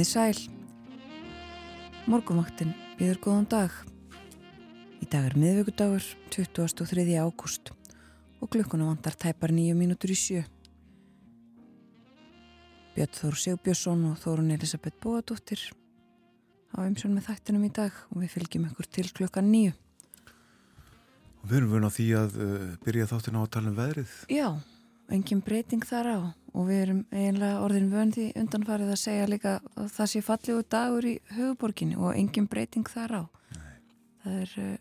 Komið sæl. Morgumvaktin býður góðan dag. Í dag er miðvöggudagur, 23. ágúst og klukkuna vantar tæpar nýju mínútur í sjö. Björn Þór Sigbjörnsson og Þórun Elisabeth Bóadóttir á umsjón með þættinum í dag og við fylgjum ykkur til klukkan nýju. Og við erum vun á því að uh, byrja þáttin á að tala um veðrið. Já, engin breyting þar á og við erum eiginlega orðin vön því undanfarið að segja líka að það sé fallegu dagur í höfuborginni og engin breyting þar á. Nei. Það er uh,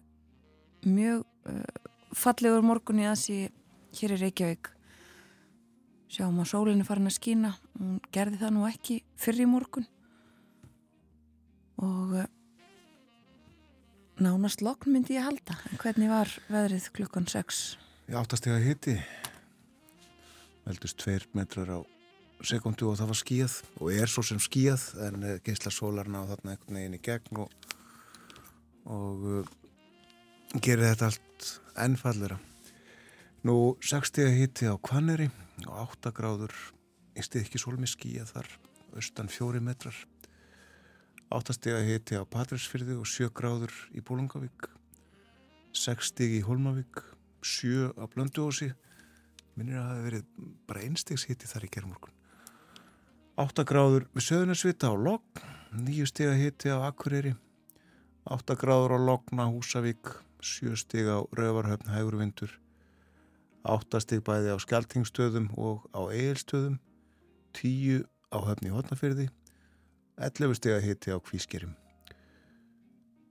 mjög uh, fallegur morgun í aðsí hér í Reykjavík sjáum að sólinn er farin að skína hún gerði það nú ekki fyrir í morgun og uh, nánast lokn myndi ég halda hvernig var veðrið klukkan 6? Ég áttast ég að hitti veldust tveir metrar á sekundu og það var skíð og er svo sem skíð en uh, geysla sólarna og þarna einhvern veginn í gegn og, og uh, gerir þetta allt ennfallera Nú 60 hitti á Kvanneri og 8 gráður í stiðki solmiski að þar austan 4 metrar. 8 steg hitti á Patræsfyrði og 7 gráður í Bólungavík 6 steg í Holmavík 7 á Blönduósi minnir að það hefði verið bara einstegs hitti þar í gerðmorgun 8 gráður við Söðunarsvita á Logg 9 steg hitti á Akureyri 8 gráður á Loggna Húsavík 7 steg á Rövarhöfn Hægurvindur áttastig bæði á skjaltingstöðum og á eigilstöðum, tíu á höfni hodnafyrði, 11 steg að hitti á kvískerim,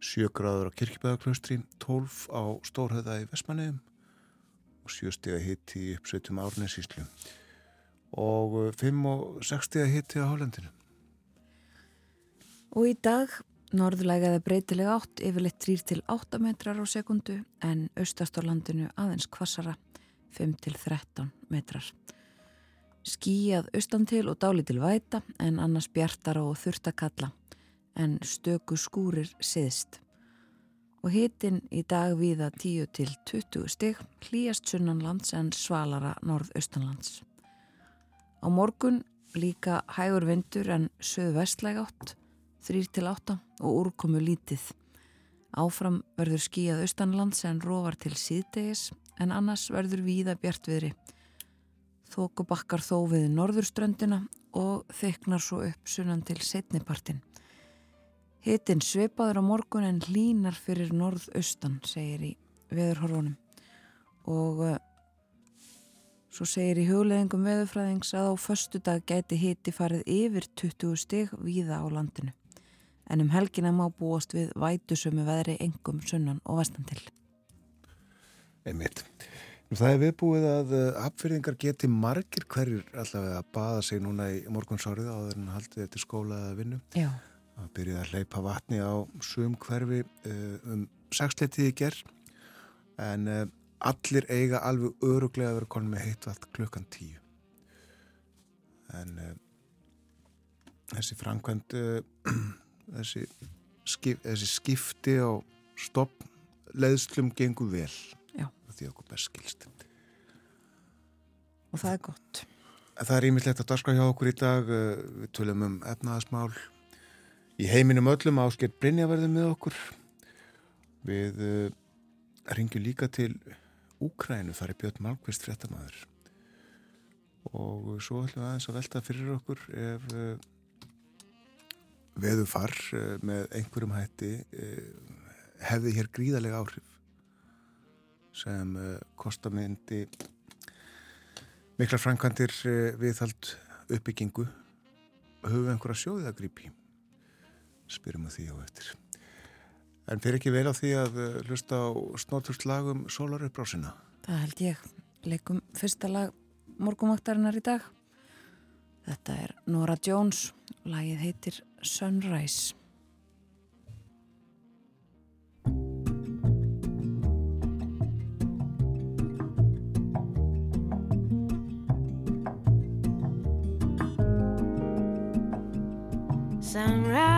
7 gráður á kirkibæðaklaustri, 12 á stórhauða í Vestmanniðum og 7 steg að hitti í uppsveitum árnesíslu og 5 og 6 steg að hitti á Hálendinu. Og í dag norðlægaði breytilega átt yfirleitt 3-8 metrar á sekundu en austast á landinu aðeins kvassara 5-13 metrar. Skíjað austan til og dáli til væta en annars bjartar og þurftakalla en stöku skúrir siðst. Og hitin í dag viða 10-20 stygg hlýjast sunnanlands en svalara norðaustanlands. Á morgun líka hægur vindur en söðu-vestlæg átt, 3-8 og úrkomu lítið. Áfram verður skíjað austanlands en róvar til síðdegis en annars verður víða bjartviðri. Þóku bakkar þó við norðurströndina og þeiknar svo upp sunnan til setnipartin. Hittin sveipaður á morgun en línar fyrir norðaustan, segir í veðurhorfunum. Og uh, svo segir í hugleðingum veðurfræðings að á förstu dag gæti hitti farið yfir 20 stig víða á landinu. En um helgina má búast við vætusömu veðri engum sunnan og vestan til. Einmitt. Það er viðbúið að eh, geti margir hverjur allavega að baða sig núna í morgunsárið á þeirra haldið eftir skóla eða vinnu. Já. Það byrjið að leipa vatni á sum hverfi uh, um sexleitið í gerð en uh, allir eiga alveg öruglega að vera konið með heitt vatn klukkan tíu. En uh, þessi framkvæmt, þessi, skip, þessi skipti á stopp leðslum gengur vel því okkur best skilst. Og það er gott. Það er ímislegt að daska hjá okkur í dag. Eh, við tölum um efnaðasmál. Í heiminum öllum ásker Brynja verðum með okkur. Við uh, ringjum líka til Úkrænu, þar er Björn Malmqvist fréttamaður. Og svo ætlum við aðeins að velta fyrir okkur ef uh, veðu far uh, með einhverjum hætti hefði hér gríðarlega áhrif sem eh, kostamindi miklar framkvæmdir uh, viðhald uppbyggingu höfum einhverja sjóðið að grípi spyrum að því á eftir. En fyrir ekki vel á því að uh, hlusta á snóturslagum Sólaruppbrásina Það held ég. Leikum fyrsta lag morgumvaktarinnar í dag. Þetta er Nora Jones. Lagið heitir Sunrise, sunrise,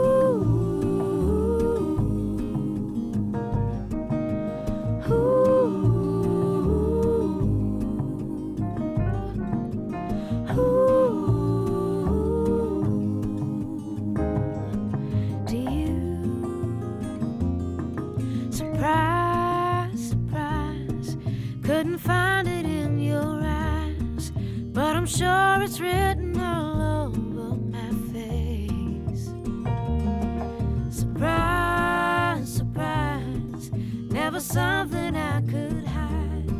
it's written all over my face. Surprise, surprise. Never something I could hide.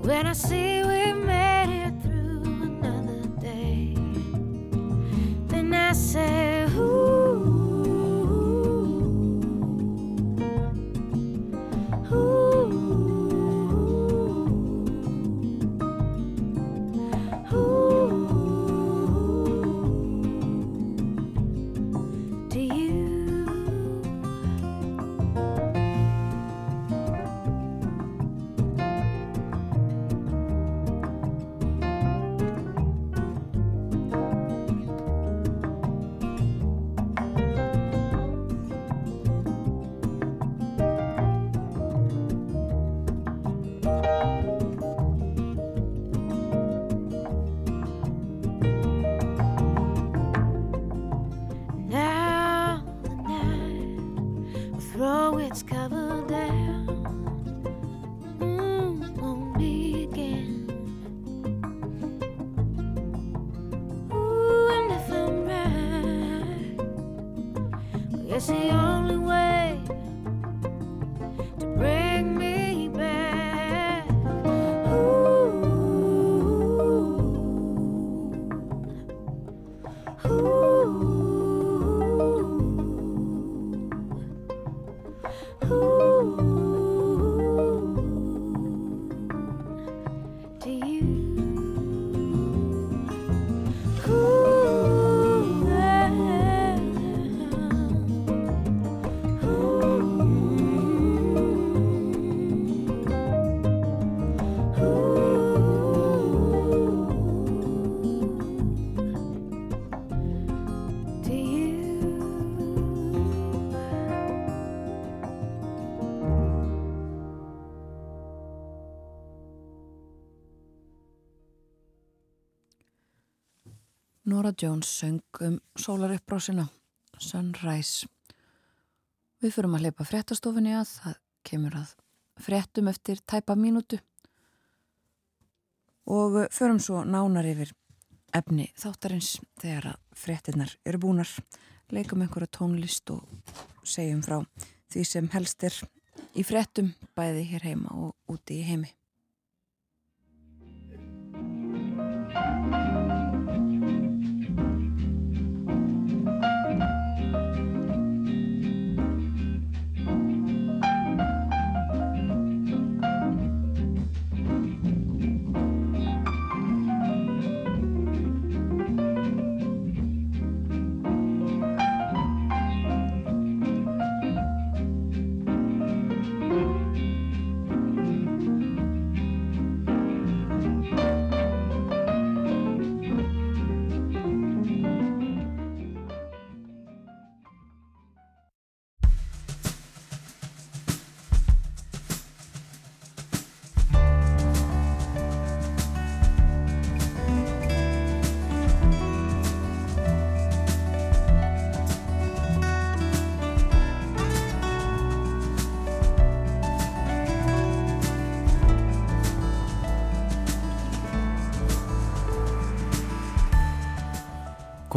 When I see Jones söng um sólaruppbrásina Sunrise. Við förum að hleypa fréttastofunni að það kemur að fréttum eftir tæpa mínútu og förum svo nánar yfir efni þáttarins þegar að fréttinnar eru búnar leikum einhverja tónlist og segjum frá því sem helst er í fréttum bæði hér heima og úti í heimi.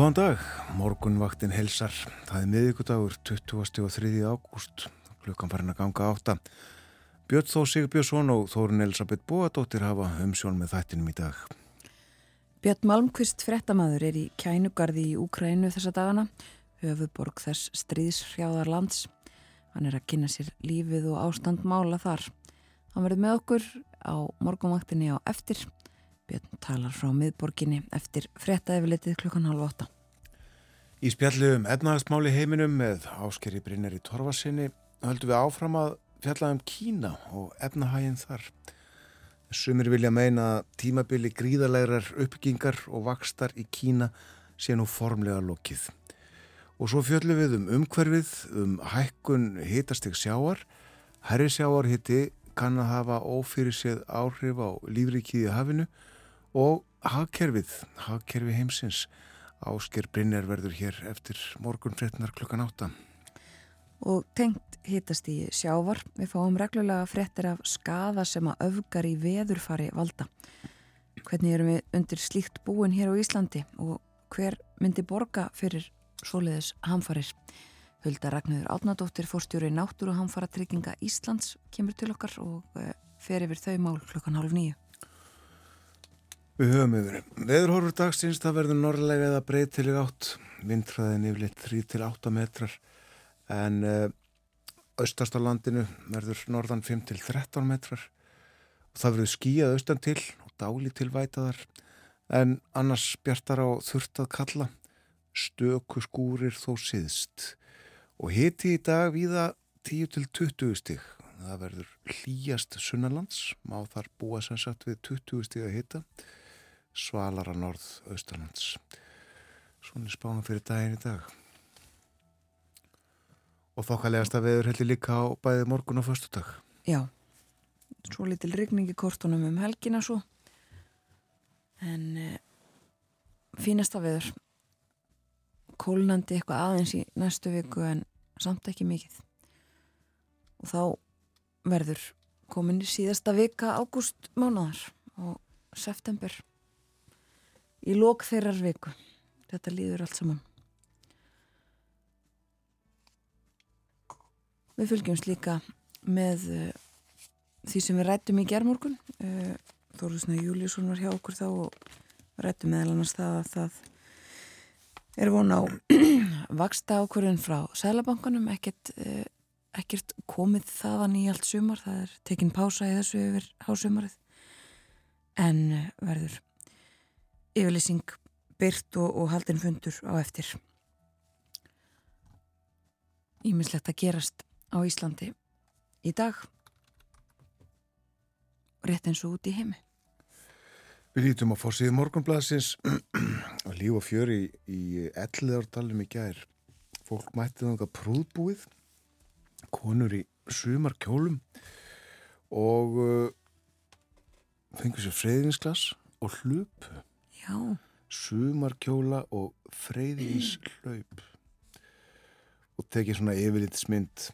Góðan dag, morgunvaktin helsar. Það er miðvíkudagur 20. og 3. ágúst, klukkan farin að ganga átta. Björn Þó Sigurbjörnsson og Þórun Elisabeth Bóadóttir hafa umsjón með þættinum í dag. Björn Malmqvist frettamæður er í kænugarði í Úkrænu þessa dagana, höfuborg þess stríðshrjáðar lands. Hann er að kynna sér lífið og ástand mála þar. Hann verður með okkur á morgunvaktinni á eftir. Björn talar frá miðborginni eftir frettaefilitið klukkan halv åtta. Í spjallu um efnahagsmáli heiminum með áskeri Brynjar í Torfasinni höldum við áfram að fjalla um Kína og efnahæginn þar. Sumir vilja meina að tímabili gríðalegrar uppbyggingar og vakstar í Kína sé nú formlega lokið. Og svo fjöllum við um umhverfið, um hækkun hitastig sjáar. Herri sjáar hitti kann að hafa ófyrir séð áhrif á lífrikið í hafinu og hagkerfið, hagkerfi heimsins. Ásker Brynjar verður hér eftir morgun fréttinar klukkan átta. Og tengt hittast í sjávar, við fáum reglulega fréttir af skaða sem að öfgar í veðurfari valda. Hvernig erum við undir slíkt búin hér á Íslandi og hver myndi borga fyrir svoleiðis hamfarir? Hulda Ragnhjóður Átnadóttir, fórstjóri Náttúru Hamfara Trygginga Íslands, kemur til okkar og eh, fer yfir þau mál klukkan hálf nýju. Við höfum yfir. Veðurhorfur dagsins það verður norrlega eða breytileg átt. Vindræðin yfirleitt 3-8 metrar. En uh, austast á landinu verður norðan 5-13 metrar. Og það verður skíjað austan til og dáli til vætaðar. En annars bjartar á þurftað kalla. Stöku skúrir þó siðst og hiti í dag viða 10-20 stig. Það verður hlýjast sunnalands má þar búa sem sagt við 20 stig að hita svalara norð-austalands. Svona spána fyrir daginn í dag. Og þokkalegast að veður heldur líka á bæði morgun og förstu dag. Já, svo litil rigning í kortunum um helgina svo. En e, fínasta veður. Kólnandi eitthvað aðeins í næstu viku en samt ekki mikið. Og þá verður komin í síðasta vika ágúst mánadar og september í lók þeirrar viku. Þetta líður allt saman. Við fylgjumst líka með uh, því sem við rættum í gerðmorgun. Uh, Þóruðsna Júliusson var hjá okkur þá og rættum meðal annars það að það er von á vaksta ákvörðun frá Sælabankanum, ekkert, uh, ekkert komið þaðan í allt sumar, það er tekinn pása í þessu yfir hásumarið en verður yfirleysing byrt og, og haldin fundur á eftir. Ímislegt að gerast á Íslandi í dag rétt eins og út í heimi. Við lítum á fórsíðu morgunblæðsins og líf og fjör í, í elliðardalum í gær. Fólk mætti þanga prúðbúið, konur í sumar kjólum og uh, fengur sér freyðinsglas og hlupu. Já. Sumarkjóla og freyðins hlaup. Og tekið svona yfirlitsmynd.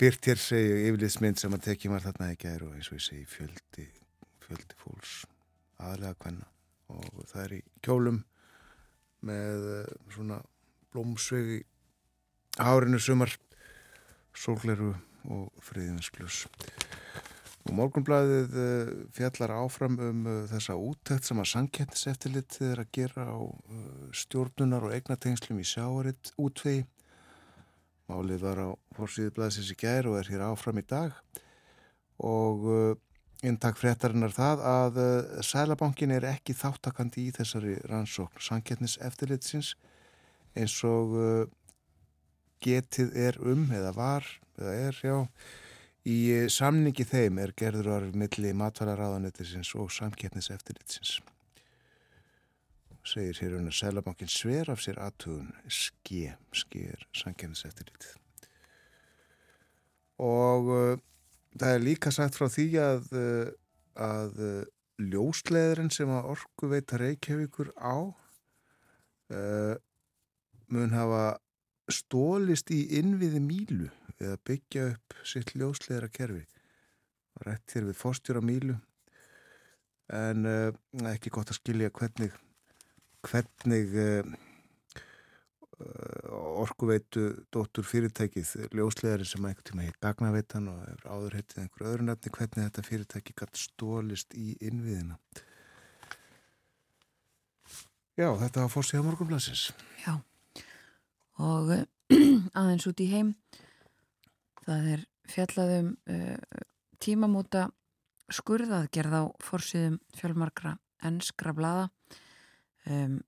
Byrt hér segju yfirlitsmynd sem að tekið var þarna ekki er og eins og ég segi fjöldi, fjöldi fólks aðlega hvenna. Og það er í kjólum með eh, svona blómsvegi hárinu sumar, sólgleru og freyðins glus. Og morgunblæðið eh, fjallar áfram um uh, þessa úttækt sem að sankjættiseftilitið er að gera á uh, stjórnunar og eignatengslum í sjáaritt útvegi. Málið var á fórsíðu blæðsins í gær og er hér áfram í dag og inntak fréttarinnar það að Sælabankin er ekki þáttakandi í þessari rannsókn sankjættiseftilitsins eins og getið er um eða var eða er, já Í eh, samningi þeim er gerður orð milli matvælaráðanetisins og samkettniseftirlitsins. Segir hér unna Sælabankin sver af sér aðtugun ske, sker samkettniseftirlit. Og uh, það er líka sagt frá því að, uh, að uh, ljósleðurinn sem að orgu veita Reykjavíkur á mun hafa stólist í innviði mílu við að byggja upp sitt ljósleira kerfi. Rétt hér við fórstjóra mílu. En uh, ekki gott að skilja hvernig hvernig uh, orkuveitu dóttur fyrirtækið ljósleðari sem einhvern tíma heit gagnaveitan og áður heitið einhver öðru nefni hvernig þetta fyrirtæki gætt stólist í innviðina. Já, þetta var fórstíða morgunblansins Já og aðeins út í heim. Það er fjallaðum uh, tímamóta skurðaðgerð á fórsýðum fjölmarkra ennskra blada um,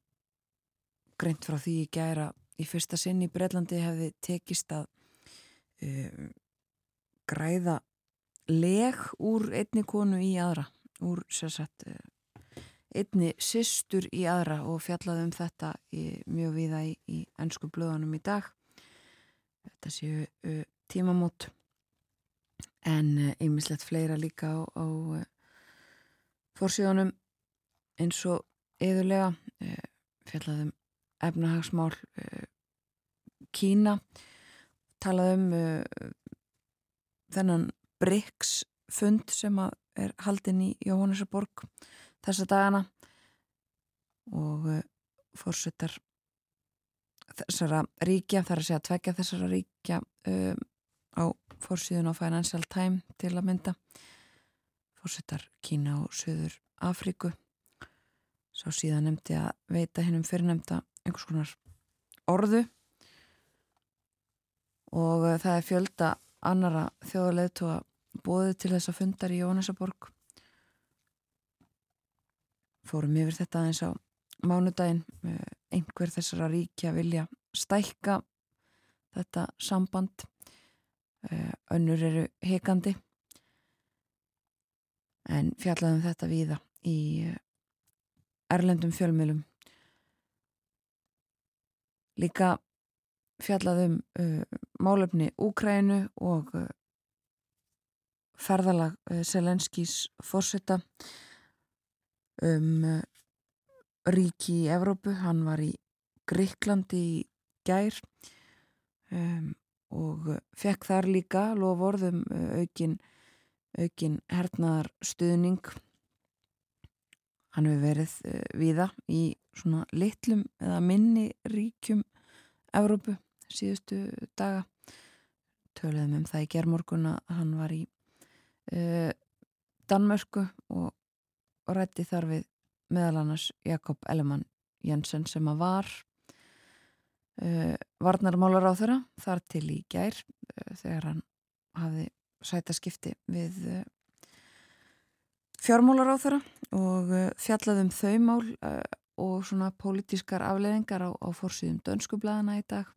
greint frá því í gæra í fyrsta sinn í Breitlandi hefði tekist að um, græða leg úr einni konu í aðra úr sérsagt einni systur í aðra og fjallaði um þetta í, mjög viða í, í ennsku blöðunum í dag. Þetta séu uh, tímamót. En einmislegt uh, fleira líka á, á uh, fórsíðunum eins og yðurlega fjallaði um efnahagsmál Kína. Talaði um þennan BRICS fund sem er haldin í Jóhannesaborg þessa dagana. Og uh, fórsettar þessara ríkja, þar að segja að tvekja þessara ríkja um, á fórsíðun á Financial Time til að mynda. Fórsettar Kína og Suður Afríku. Svo síðan nefndi að veita hennum fyrirnemda einhvers konar orðu. Og uh, það er fjölda annara þjóðulegtu að bóði til þess að fundar í Jóhannesaborg fórum yfir þetta aðeins á mánudaginn. Einhver þessara ríkja vilja stækka þetta samband. Eh, önnur eru hekandi en fjallaðum þetta víða í eh, erlendum fjölmjölum líka fjallaðum uh, málefni Úkrænu og uh, ferðalag uh, Selenskís fórsetta um uh, ríki í Evrópu, hann var í Gríklandi í gær um, og fekk þar líka lofórðum uh, aukin, aukin hernaðar stuðning hann hefur verið viða í svona litlum eða minni ríkjum Evrópu síðustu daga. Töluðum um það í gerðmorgun að hann var í uh, Danmörku og og rætti þar við meðal annars Jakob Ellemann Jensen sem að var uh, varnarmálar á þeirra þar til í gær uh, þegar hann hafi sætaskipti við uh, fjármálar á þeirra og fjallaðum þau mál og svona pólitískar afleðingar á, á fórsýðum dönskublaðana í dag.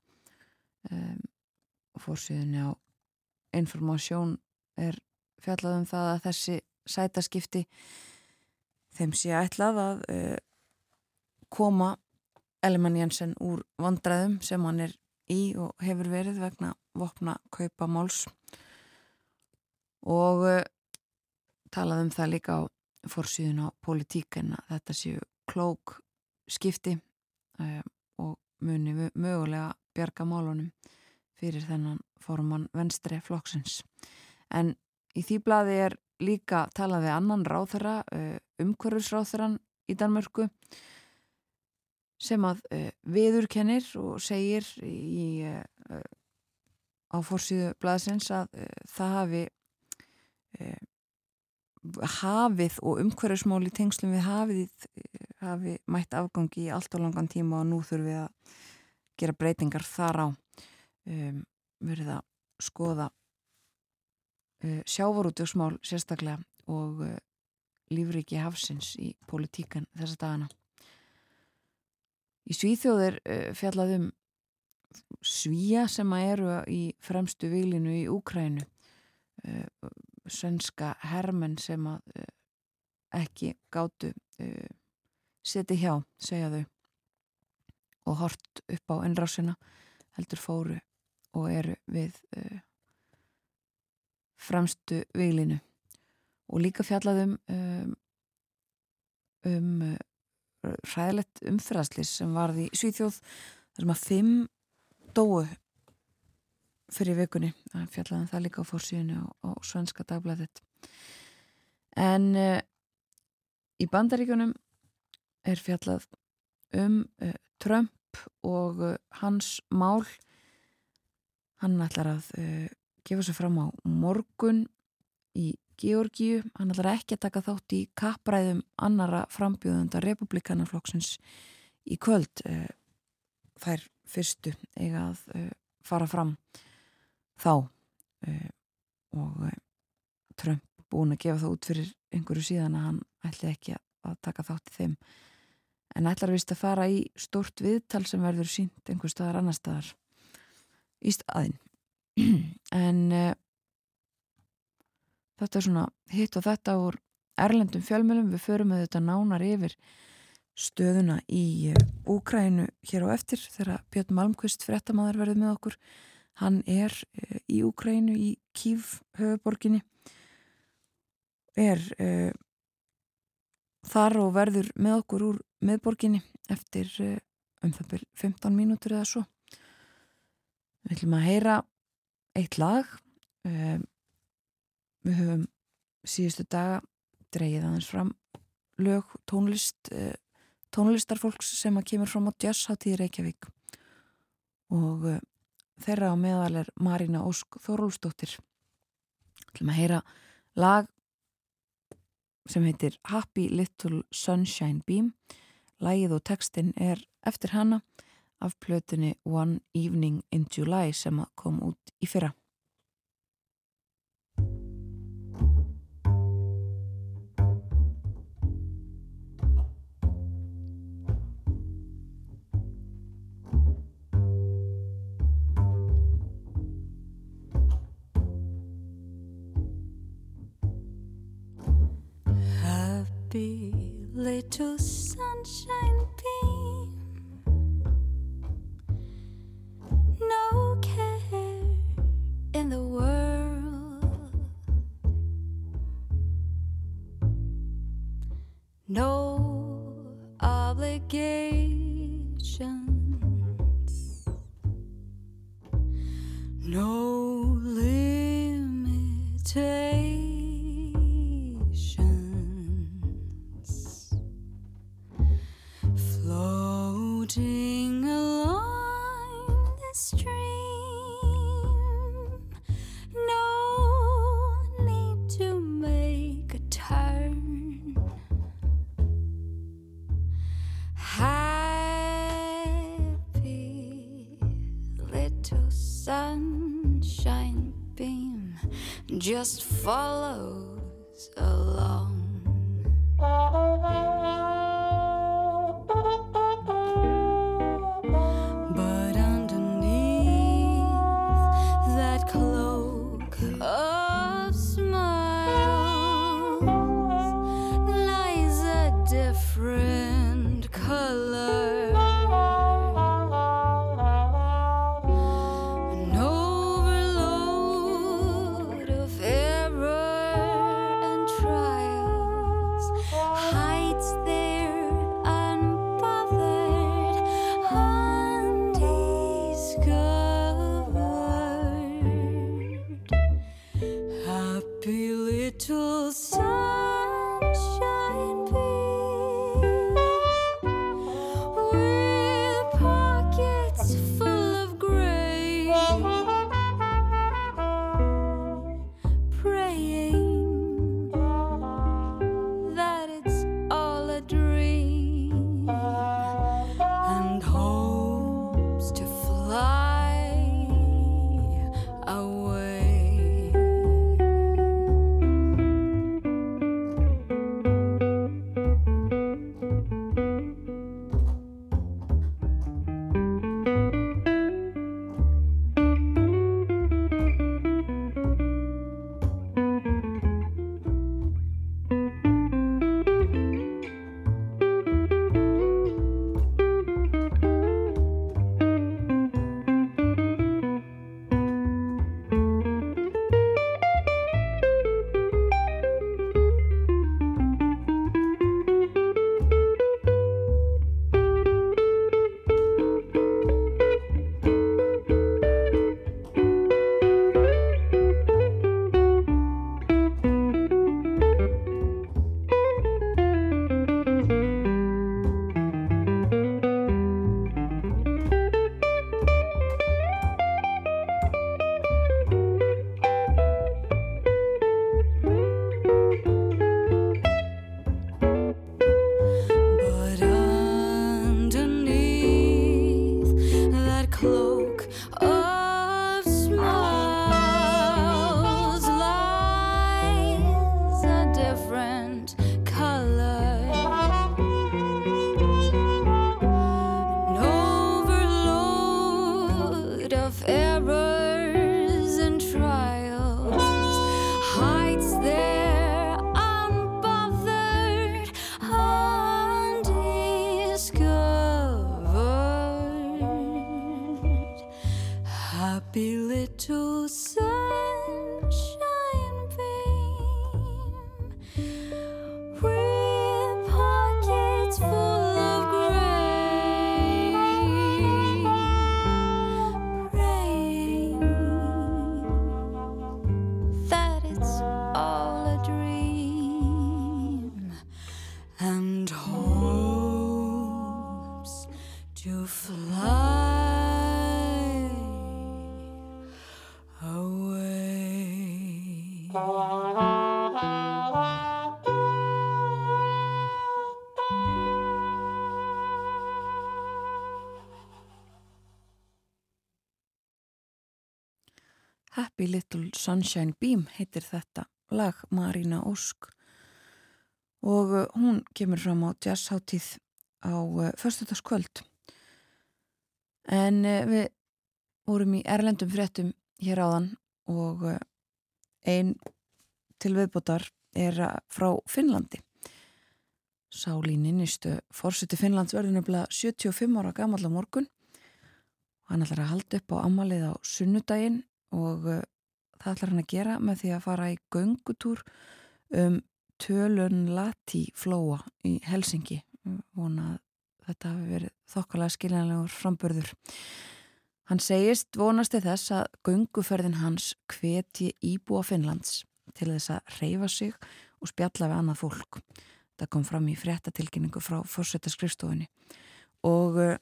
Um, og fórsýðunni á informásjón er fjallaðum það að þessi sætaskipti þeim sé ætlað að uh, koma Elman Jensen úr vandræðum sem hann er í og hefur verið vegna vopna kaupa máls og uh, talaðum það líka á fórsýðun á politíken að þetta séu klók skipti uh, og muni mögulega bjarga málunum fyrir þennan forman venstri flokksins. En í því bladi er líka talað við annan ráþara, uh, umhverfisráþaran í Danmörku sem að uh, viðurkennir og segir í, uh, á fórsíðu blaðsins að það hafi hafið og umhverfismál í tengslum við hafið hafi mætt afgangi í allt á langan tíma og nú þurfum við að gera breytingar þar á um, verið að skoða uh, sjávarútjóksmál sérstaklega og uh, lífriki hafsins í politíkan þessa dagana. Í Svíþjóðir uh, fjallaðum svíja sem að eru í fremstu vilinu í Úkrænu svenska hermenn sem að ekki gáttu seti hjá, segja þau og hort upp á ennrásina heldur fóru og eru við fremstu viglinu og líka fjallaðum um, um uh, ræðilegt umfyrðaslis sem varði í Svíþjóð þar sem að fimm dóu fyrir vikunni. Fjallaðum það líka á fórsíðinu og, og svenska dagblæðet en uh, í bandaríkunum er fjallað um uh, Trump og uh, hans mál. Hann ætlar að uh, gefa sér fram á morgun í Georgíu. Hann ætlar ekki að taka þátt í kappræðum annara frambjóðunda republikanarflokksins í kvöld. Eh, þær fyrstu eiga að eh, fara fram þá eh, og Trump búin að gefa það út fyrir einhverju síðan að hann ætli ekki að taka þátt í þeim en ætlar vist að fara í stort viðtal sem verður sínt einhver staðar annar staðar í staðin en þetta er svona hitt og þetta úr erlendum fjölmjölum, við förum með þetta nánar yfir stöðuna í Úkrænu hér á eftir þegar Björn Malmqvist frettamæður verður með okkur. Hann er uh, í Úkrænu í Kív höfuborginni er uh, þar og verður með okkur úr meðborginni eftir uh, um það byrj 15 mínútur eða svo. Við ætlum að heyra eitt lag við höfum síðustu daga dreyið aðeins fram lög tónlist tónlistarfólks sem að kemur fram á jazzhátti í Reykjavík. Og þeirra á meðal er Marina Ósk Þorólsdóttir við ætlum að heyra lag sem heitir Happy Little Sunshine Beam. Lægið og textin er eftir hana af plötunni One Evening in July sem kom út í fyrra happy little sunshine beam. No care in the world, no obligations, just follows along. to fly away. Happy Little Sunshine Beam heitir þetta lag Marina Ósk og uh, hún kemur fram á jazzháttíð á uh, förstutaskvöld en uh, við vorum í erlendum fréttum hér áðan og einn til viðbútar er frá Finnlandi. Sálín innistu fórseti Finnlands verður nefnilega 75 ára gammal á morgun. Hann ætlar að halda upp á amalið á sunnudaginn og það ætlar hann að gera með því að fara í göngutúr um tölun Lati flóa í Helsingi vona að þetta hafi verið þokkalega skiljanlegur frambörður hann segist vonasti þess að gönguferðin hans hveti íbúa Finnlands til þess að reyfa sig og spjalla við annað fólk. Það kom fram í fréttatilkynningu frá fórsættaskrifstofunni og uh,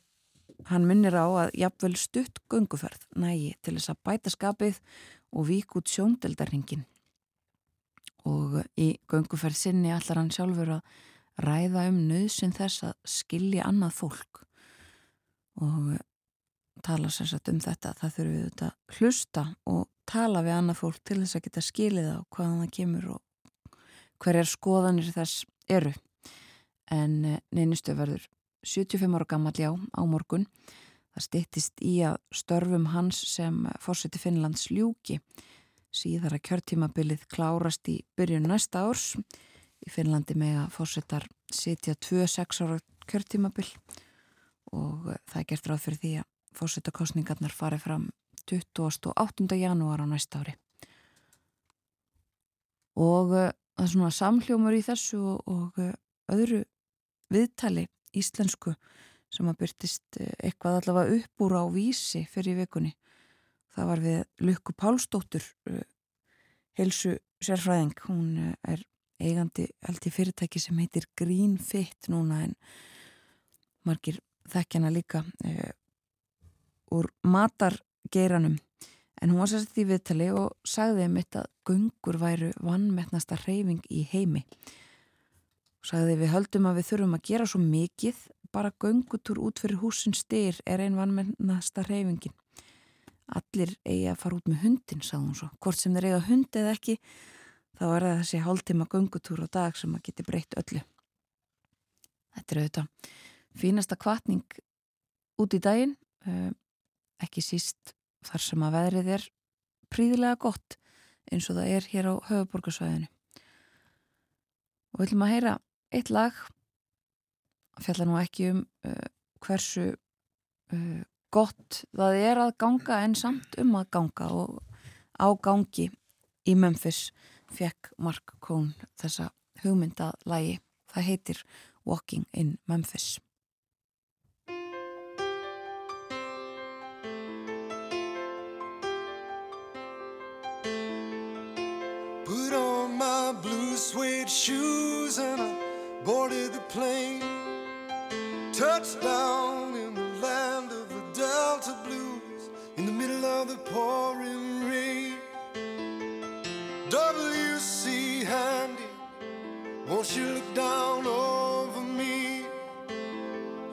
Hann minnir á að jafnvel stutt gunguferð nægi til þess að bæta skapið og vík út sjóndeldarhingin. Og í gunguferð sinni allar hann sjálfur að ræða um nöðsinn þess að skilja annað fólk. Og tala sérsagt um þetta. Það þurfum við þetta hlusta og tala við annað fólk til þess að geta skilið á hvaðan það kemur og hverjar skoðanir þess eru. En eh, neinistu verður 75 ára gammal já á morgun. Það stittist í að störfum hans sem fórseti Finnlands ljúki. Síðar að kjörtímabilið klárast í byrjun næsta árs. Í Finnlandi með að fórsetar sitja 2-6 ára kjörtímabil og það er gert ráð fyrir því að fórsetakostningarnar fari fram 28. janúar á næsta ári. Og það er svona samhljómar í þessu og öðru viðtali íslensku sem að byrtist eh, eitthvað allavega upp úr á vísi fyrir vikunni. Það var við Lukku Pálsdóttur, eh, helsu sérfræðing. Hún eh, er eigandi held í fyrirtæki sem heitir Green Fit núna en margir þekkjana líka uh, úr matargeiranum. En hún var sérst í viðtali og sagði mitt að gungur væru vannmettnasta reyfing í heimi. Sagði við höldum að við þurfum að gera svo mikið bara göngutúr út fyrir húsin styr er einn vannmennasta reyfingin allir eigi að fara út með hundin sagði hún svo, hvort sem þeir eiga hund eða ekki þá er það þessi hálftíma göngutúr á dag sem að geti breytt öllu. Þetta er auðvitað fínasta kvatning út í daginn eh, ekki síst þar sem að veðrið er príðilega gott eins og það er hér á höfuborgarsvæðinu og við ætlum að heyra eitt lag. Fjalla nú ekki um uh, hversu uh, gott það er að ganga en samt um að ganga og á gangi í Memphis fekk Mark Cohn þessa hugmyndalægi það heitir Walking in Memphis. Put on my blue suede shoes and I boarded the plane, touched down in the land of the Delta Blues, in the middle of the pouring you look down over me?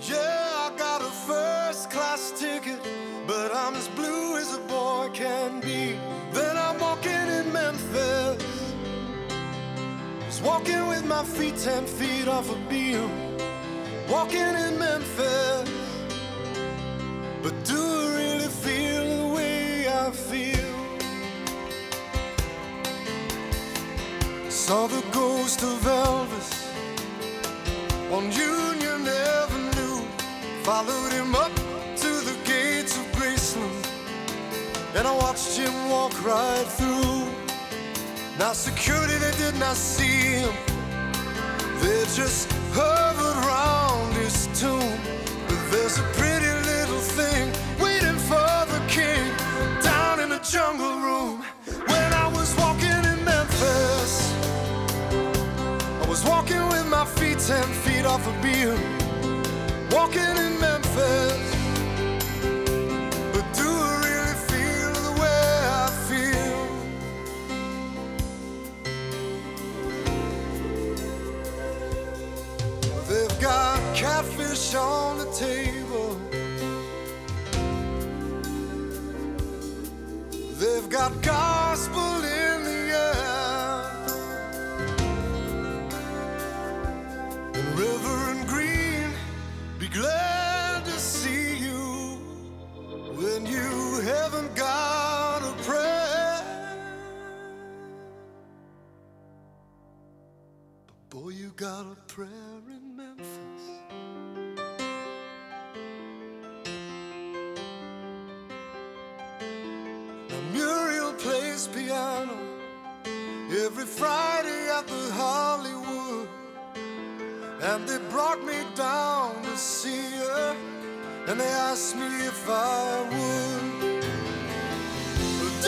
Yeah, I got a first class ticket, but I'm as blue as a boy can be. Then I'm walking in Memphis, just walking with my feet ten feet off a beam, walking in Memphis. But do I really feel the way I feel? Saw the ghost of Elvis on Union Avenue, followed him up to the gates of Graceland, and I watched him walk right through. Now security, they did not see him. They just hovered around his tomb. But there's a ten feet off a beam, walking in Memphis. But do I really feel the way I feel? They've got catfish on the table. They've got God. Got a prayer in Memphis. Now Muriel plays piano every Friday at the Hollywood. And they brought me down to see her, and they asked me if I would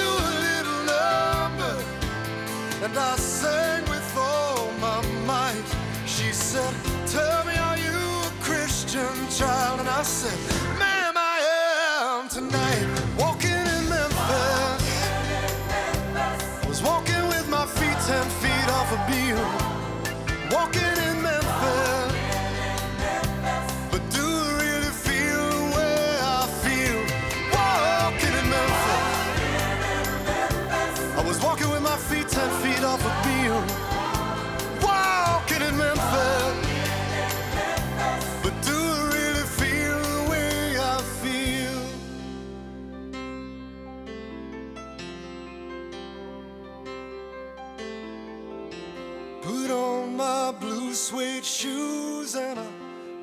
do a little number. And I sang said, Tell me, are you a Christian child? And I said, Ma'am, I am tonight. Walking in Memphis. Was walking with my feet ten feet off a beam. Walking in Memphis. But do I really feel the way I feel? Walking in Memphis. I was walking with my feet ten feet off a beam.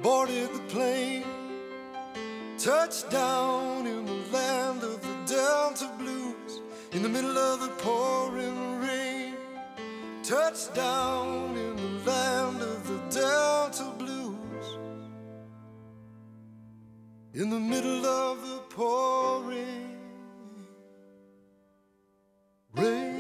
Boarded the plane. touched down in the land of the Delta Blues in the middle of the pouring rain. Touchdown in the land of the Delta Blues in the middle of the pouring rain.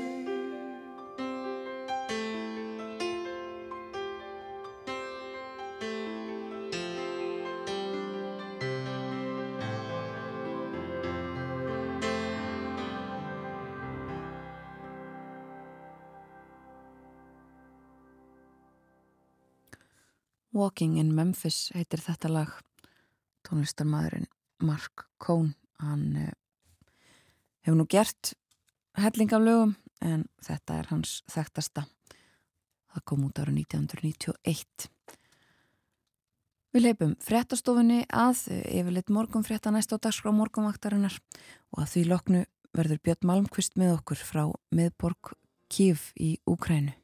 Walking in Memphis heitir þetta lag. Tónlistarmadurinn Mark Cohn hann uh, hefur nú gert helling af lögum en þetta er hans þekktasta. Það kom út ára 1991 Við leipum fréttastofunni að yfirleitt morgun frétta næst á dagskrá morgunvaktarinnar og að því loknu verður Björn Malmqvist með okkur frá miðborg Kív í Úkrænu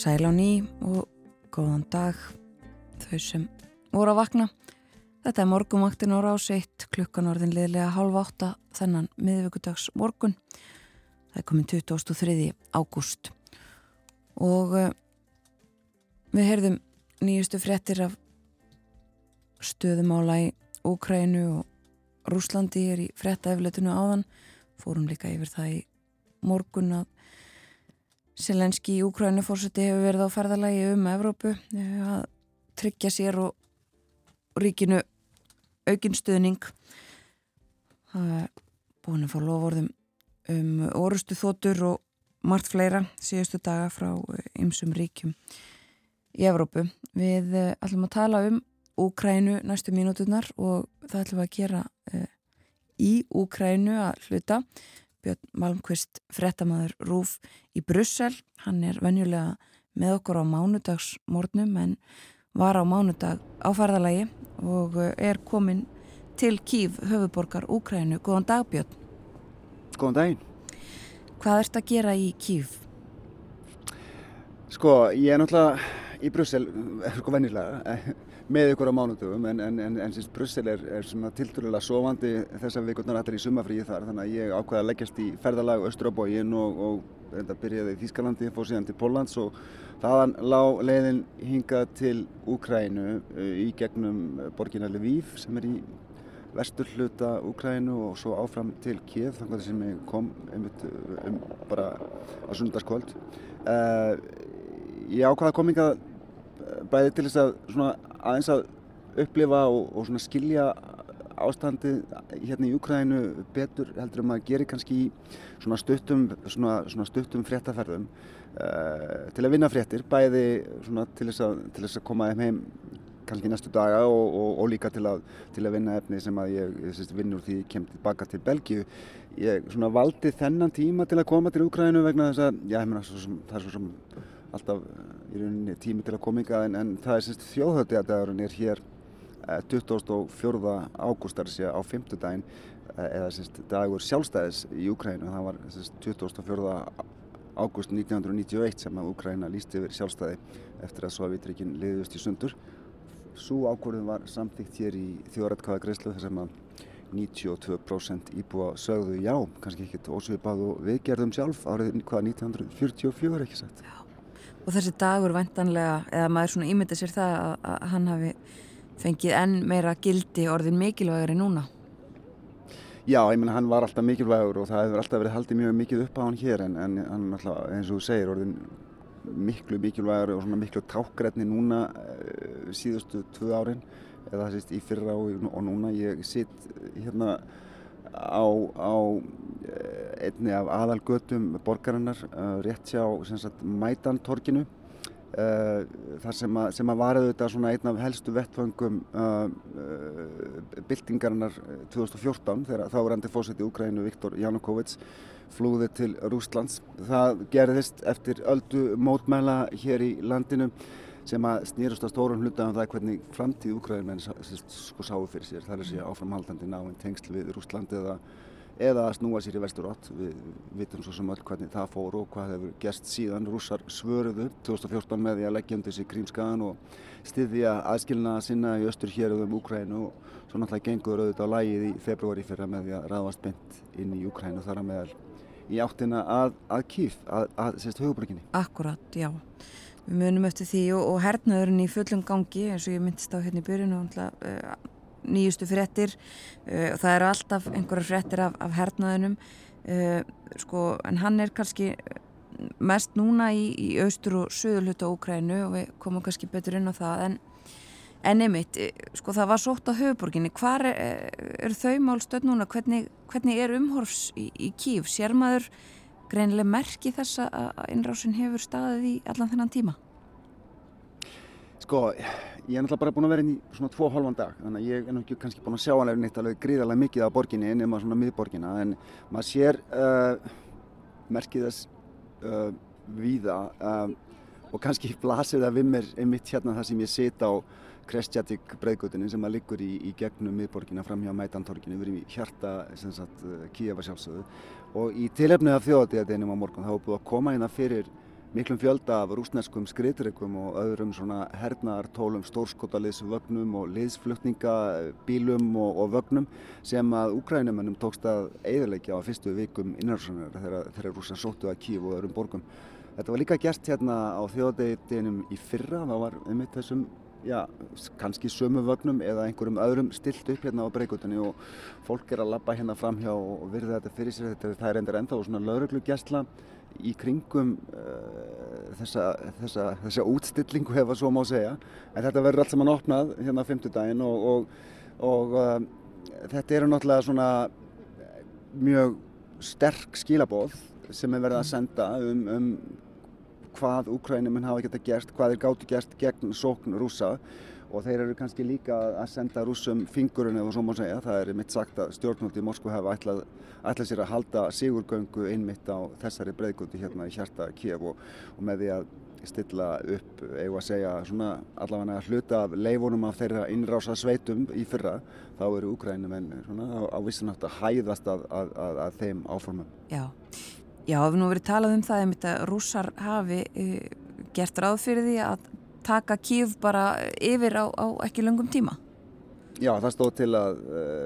Sæl á ný og góðan dag þau sem voru að vakna. Þetta er morgumvaktin á ráseitt klukkan orðin liðlega hálf átta þennan miðvíkudags morgun. Það er komin 23. ágúst og uh, við heyrðum nýjustu fréttir af stöðumála í Úkrænu og Rúslandi er í frétta efletinu áðan. Fórum líka yfir það í morgun að Selenski í Úkrænu fórseti hefur verið á ferðalagi um Evrópu að tryggja sér og ríkinu aukinn stuðning það er búin að fá lofórðum um orustu þóttur og margt fleira síðustu daga frá ymsum ríkjum í Evrópu. Við uh, ætlum að tala um Úkrænu næstu mínúturnar og það ætlum að gera í Úkrænu að hluta. Björn Malmqvist, frettamæður Rúf í Brussel. Hann er venjulega með okkur á mánudagsmórnum en var á mánudag á farðalagi og uh, er komin til Kív, höfuborgar Úkrænu. Góðan dag Björn. Góðan daginn. Hvað ert að gera í Kív? Sko, ég er náttúrulega í Brussel, sko vennilega, með ykkur á mánutugum en, en, en, en síst Brussel er, er svona tilturlega sofandi þessar vikurnar allir í sumafríi þar þannig að ég ákveði að leggjast í ferðalag bógin og, og reynda byrjaði í Þískalandi, fór síðan til Póllands og þaðan lág leiðin hingað til Úkrænu uh, í gegnum borginna Lviv sem er í vestur hluta Úkrænu og svo áfram til Kiev þannig að sem ég kom einmitt um bara á sundarskvöld. Uh, ég ákvaða kominga bæði til þess að svona aðeins að upplifa og, og svona skilja ástandið hérna í Úkrænu betur heldur um að gera kannski í svona stuttum, svona, svona stuttum fréttaferðum uh, til að vinna fréttir, bæði til þess að, til þess að koma þeim heim kannski næstu daga og, og, og líka til að, til að vinna efni sem að ég, ég vinn úr því ég kem tilbaka til Belgíu. Ég valdi þennan tíma til að koma til Úkrænu vegna þess að, já, meina, það er svo sem alltaf í rauninni tími til að koma ykkar en, en það er sérst þjóðhöldjadagurinn er hér 24. ágústar sé á fymtudaginn eða sérst dagur sjálfstæðis í Úkrænu það var sérst 24. ágúst 1991 sem að Úkræna lísti yfir sjálfstæði eftir að Sovjetrikinn liðust í sundur Svo ákvörðun var samþýtt hér í þjóðrætkvæða greiðslu þar sem að 92% íbúa sögðu já, kannski ekkert ósvipað og við gerðum sjálf árið hvaða 1944 ekki sett. Já, og þessi dagur vantanlega, eða maður svona ímynda sér það að, að hann hafi fengið enn meira gildi orðin mikilvægari núna. Já, ég menna hann var alltaf mikilvægur og það hefur alltaf verið haldið mjög mikið upp á hann hér en, en hann alltaf, eins og þú segir, orðin miklu mikilvægur og miklu tákgrætni núna uh, síðustu tvö árin eða það sést í fyrra og, og núna ég sitt hérna á, á eh, einni af aðalgötum borgarinnar uh, rétt hjá Mætantorkinu uh, þar sem að, sem að var auðvitað svona einn af helstu vettföngum byltingarinnar 2014 þegar þáverandi fósiti í Ukrænu Viktor Janukovic flúði til Rúslands. Það gerðist eftir öldu mótmæla hér í landinu sem að snýrust að stórum hluta um það hvernig framtíð Úkræðin sko sáu fyrir sér. Það er sér áframhaldandi náinn tengsl við Rúsland eða, eða að snúa sér í vestur átt. Við vitum svo sem öll hvernig það fór og hvað hefur gerst síðan. Rússar svöruðu 2014 með því að leggja undir sig Krímskagan og styðja aðskilna sinna í östur hér um Úkræðinu og svo náttúrulega gengur auðvitað á lægið í februari fyrra með því að ræðast beint inn í Úkræðinu þar að meðal í áttina að, að kýf, að, að sérst. Akkurat, já. Við munum eftir því og, og hernaðurinn í fullum gangi eins og ég myndist á hérna í byrjun og uh, nýjustu frettir uh, og það eru alltaf einhverja frettir af, af hernaðunum uh, sko, en hann er kannski mest núna í, í austur og söður hluta Ókrænu og við komum kannski betur inn á það. En En einmitt, eh, sko það var sótt á höfuborginni, hvað er, eh, er þau málstöð núna, hvernig, hvernig er umhorfs í, í Kív? Sér maður greinileg merki þess að innrásin hefur staðið í allan þennan tíma? Sko, ég er náttúrulega bara búin að vera inn í svona tvo hálfan dag, þannig að ég er náttúrulega kannski búin að sjá alveg neitt alveg gríðarlega mikið af borginni nema svona miðborginna, en maður sér uh, merkið þess uh, víða uh, og kannski blasir það við mér einmitt hérna það sem ég sit á Krestjatik breyðgötunni sem að liggur í, í gegnum miðborgina fram hjá Mætantorkinu, við erum í hjarta sagt, Kíeva sjálfsögðu og í tilefni af þjóðatíðadeginum á morgun þá er búið að koma hérna fyrir miklum fjölda af rúsneskum skriðtrykkum og öðrum svona hernaðartólum, stórskotaliðsvögnum og liðsflutningabílum og, og vögnum sem að úkrænumennum tókst að eiðarleikja á fyrstu vikum innarsannar þegar, þegar rúsar sóttu að Kív og öðrum borgum. Þetta var líka gert hérna á þjóðatíðinum í fyrra, það var um eitt þessum já, kannski sömu vögnum eða einhverjum öðrum stilt upp hérna á breykutinu og fólk er að labba hérna fram hjá og virða þetta fyrir sér. Þetta það er endur ennþá svona lauruglugjæsla í kringum uh, þessa, þessa, þessa útstillingu hefa svo má segja. En þetta verður allt saman opnað hérna á fymtudaginn og, og, og uh, þetta eru náttúrulega svona mjög sterk skilabóð sem er verið að senda um, um hvað Úkrænuminn hafa geta gert, hvað þeir gáttu gert gegn sókn rúsa og þeir eru kannski líka að senda rúsum fingurinn eða svo má segja, það er mitt sagt að stjórnvöldi í Moskva hafa ætlað, ætlað sér að halda sigurgöngu einmitt á þessari breyðgóti hérna í hjarta Kiev. Og, og með því að stilla upp, eigum að segja svona allavega að hluta af leifunum af þeirra innrása sveitum í fyrra þá eru Úkrænumenn svona á, á vissunátt að hæðast að, að, að, að þeim áformum. Já, já, við nú verið talað um það einmitt að rússar hafi uh, gert ráð fyrir því að taka kýf bara yfir á, á ekki lungum tíma. Já, það stóð til að,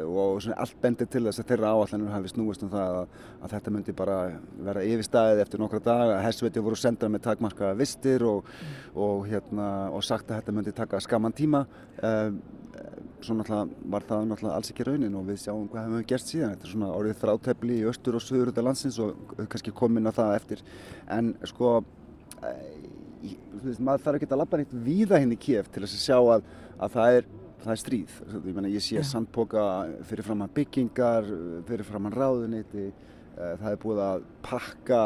og svona allt bendir til þess að þeirra áallanur hafi snúist um það að, að þetta myndi bara vera yfirstæðið eftir nokkra daga. Hersveiti voru sendað með takmarka vistir og, mm. og, hérna, og sagt að þetta myndi taka skaman tíma. Um, svo náttúrulega var það náttúrulega alls ekki raunin og við sjáum hvað hefum við gert síðan. Þetta er svona orðið þrátefli í östur og söður út af landsins og kannski komin að það eftir. En sko, veist, maður þarf ekki að labba nýtt víða henni í Kiev til þess að sjá að, að það er það er stríð. Ég, mena, ég sé ja. sandpoka fyrir framann byggingar, fyrir framann ráðuniti, eh, það er búið að pakka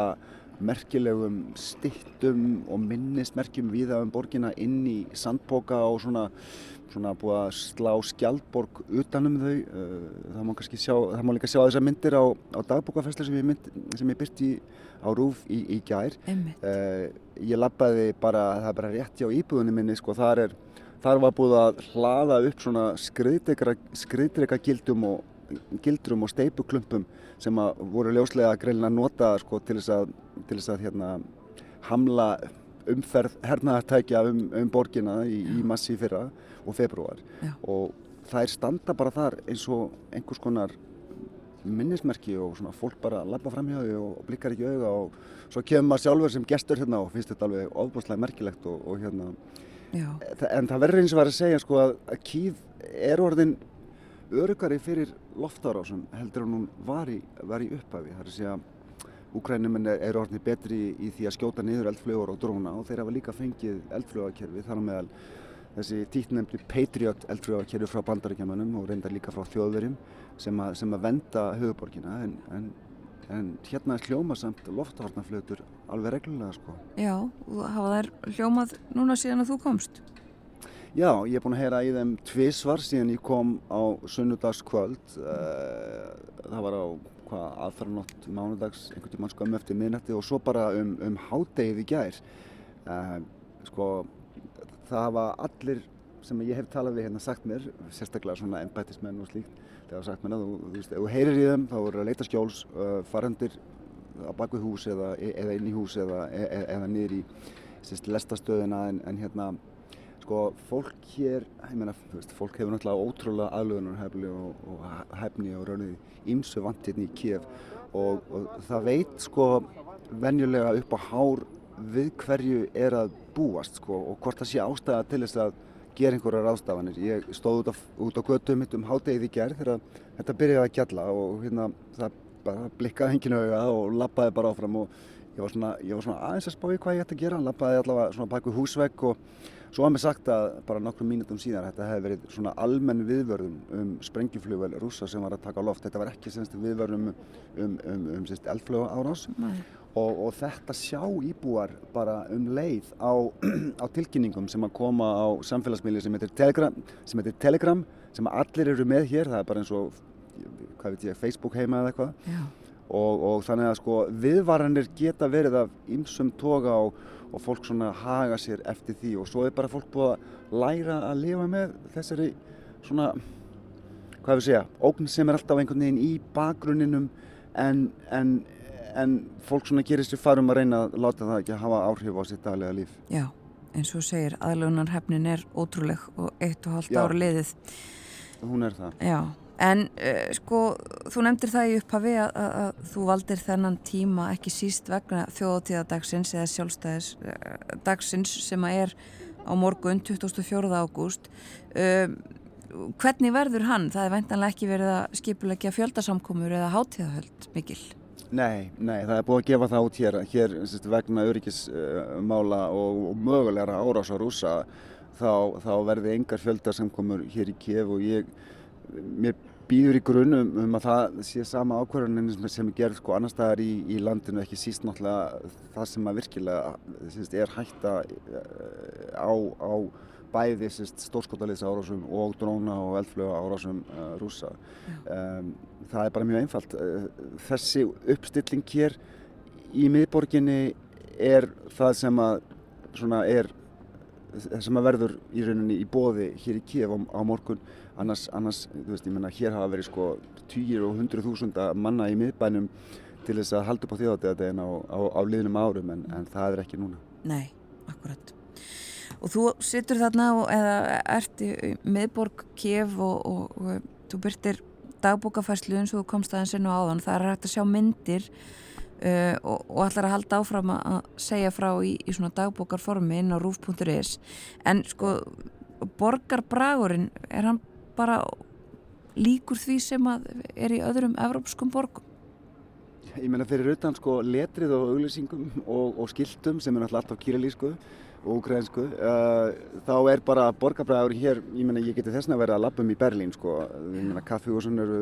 merkilegum stittum og minnismerkjum viða um borgina inn í sandpoka og svona, svona búið að slá skjaldborg utanum þau. Eh, það má, sjá, það má líka sjá þessar myndir á, á dagbókafæslu sem ég, mynd, sem ég byrti á Rúf í, í gær. Uh, ég lappaði bara, það er bara rétt hjá íbúðunum minni, sko, þar er Þar var búið að hlaða upp svona skriðdreika gildum og, gildrum og steipuklumpum sem að voru ljóslega greinlega nota sko, til þess að, til þess að hérna, hamla umferð hernaðartækja um, um borgina í, í massi fyrra og februar Já. og það er standa bara þar eins og einhvers konar minnismerki og svona fólk bara lappa fram hjá þau og blikkar ekki auða og svo kemur maður sjálfur sem gestur hérna og finnst þetta alveg ofbúslega merkilegt og, og hérna Já. en það verður eins og var að segja sko að, að Kív er orðin örugari fyrir loftarásum heldur en hún var í, var í upphafi það er að segja Úkrænuminn er, er orðin betri í, því að skjóta niður eldflögur og dróna og þeir hafa líka fengið eldflögakerfi þar á meðal þessi títnemndi Patriot eldflögakerfi frá bandaríkjamanum og reyndar líka frá þjóðverjum sem að, sem að venda höfuborgina en, en en hérna er hljómasamt loftvarnaflötur alveg reglulega sko. Já, hafa þær hljómað núna síðan að þú komst? Já, ég er búin að heyra í þeim tvísvar síðan ég kom á sunnudagskvöld eh, það var á hvað aðferðanótt mánudags einhvern tíma skömmu eftir minnætti og svo bara um, um hádegið í gær uh, sko það hafa allir sem ég hef talað við hérna sagt mér sérstaklega svona ennbættismenn og slíkt það var sagt mér að þú, þú veist, ef þú heyrir í þeim þá voru að leita skjóls uh, farandir á bakvið hús eða, eða inn í hús eða, eða, eða niður í sérst, lestastöðina en, en hérna sko fólk hér, ég meina, þú veist, fólk hefur náttúrulega ótrúlega aðlöðunarhefni og, og hefni og raunið ímsu vant hérna í Kiev og, og það veit sko venjulega upp á hár við hverju er að búast sko og hvort það sé ástæða til þess að gera einhverjar ráðstafanir. Ég stóð út á, á götu mitt um hádegið í gerð þegar þetta byrjaði að gjalla og hérna það bara blikkaði henginu auða og lappaði bara áfram og ég var svona, ég var svona aðeins að spá í hvað ég ætti að gera. Lappaði allavega svona bak við húsvegg og svo var mér sagt að bara nokkrum mínutum síðan þetta hefði verið svona almenn viðvörðum um sprengjuflugvel rúsa sem var að taka á loft. Þetta var ekki semst viðvörðum um, um, um, um eldfluga árás og, og þetta sjá íbúar bara um leið á, á tilkynningum sem að koma á samfélagsmiðli sem heitir Telegram sem heitir Telegram sem allir eru með hér, það er bara eins og hvað veit ég, Facebook heima eða eitthvað. Og, og þannig að sko viðvaranir geta verið af ymsum toga og, og fólk svona haga sér eftir því. Og svo er bara fólk búið að læra að lifa með þessari svona hvað við segja, ógn sem er alltaf einhvern veginn í bakgrunninum en, en en fólk svona gerir sér farum að reyna að láta það ekki að hafa áhrif á sitt daglega líf. Já, eins og segir, aðlunarhefnin er ótrúleg og eitt og halvt ára liðið. Hún er það. Já, en uh, sko, þú nefndir það í upphafi að, að, að þú valdir þennan tíma ekki síst vegna þjóðtíðadagsins eða sjálfstæðisdagsins uh, sem að er á morgun 24. ágúst. Uh, hvernig verður hann? Það er veintanlega ekki verið að skipulegja fjöldasamkomur eða hátíðahöld mikil. Nei, nei, það er búið að gefa það út hér, hér sérst, vegna öryggismála og, og mögulegra árás á rúsa þá, þá verði engar fjölda sem komur hér í Kiev og ég, mér býður í grunum um að það sé sama ákvarðanin sem, er gerð sko annar staðar í, í landinu ekki síst náttúrulega það sem að virkilega síst, er hætta eh, á, á bæði stórskotaliðs árásum og dróna og eldflöga árásum uh, rúsa. Um, það er bara mjög einfalt. Uh, þessi uppstilling hér í miðborginni er það sem að er sem að verður í rauninni í bóði hér í Kíf á, á morgun annars, annars, veist, ég menna hér hafa verið sko 10 og 100 þúsunda manna í miðbænum til þess að halda upp á þjóðategin á, á, á liðnum árum en, en það er ekki núna. Nei, akkurat. Og þú sittur þarna og, eða ert í miðborg Kíf og, og, og þú byrtir dagbúkafæslu eins og þú komst aðeins inn á áðan, það er hægt að sjá myndir Uh, og, og ætlar að halda áfram að segja frá í, í svona dagbókarformi inn á rúf.is en sko borgarbragurinn er hann bara líkur því sem að er í öðrum evrópskum borgum? Ég menna fyrir utan sko letrið og auglýsingum og, og skiltum sem er alltaf kýralísku og ukrainsku uh, þá er bara borgarbræður hér ég menna ég geti þessna vera að lappum í Berlín sko, kaffihúsun eru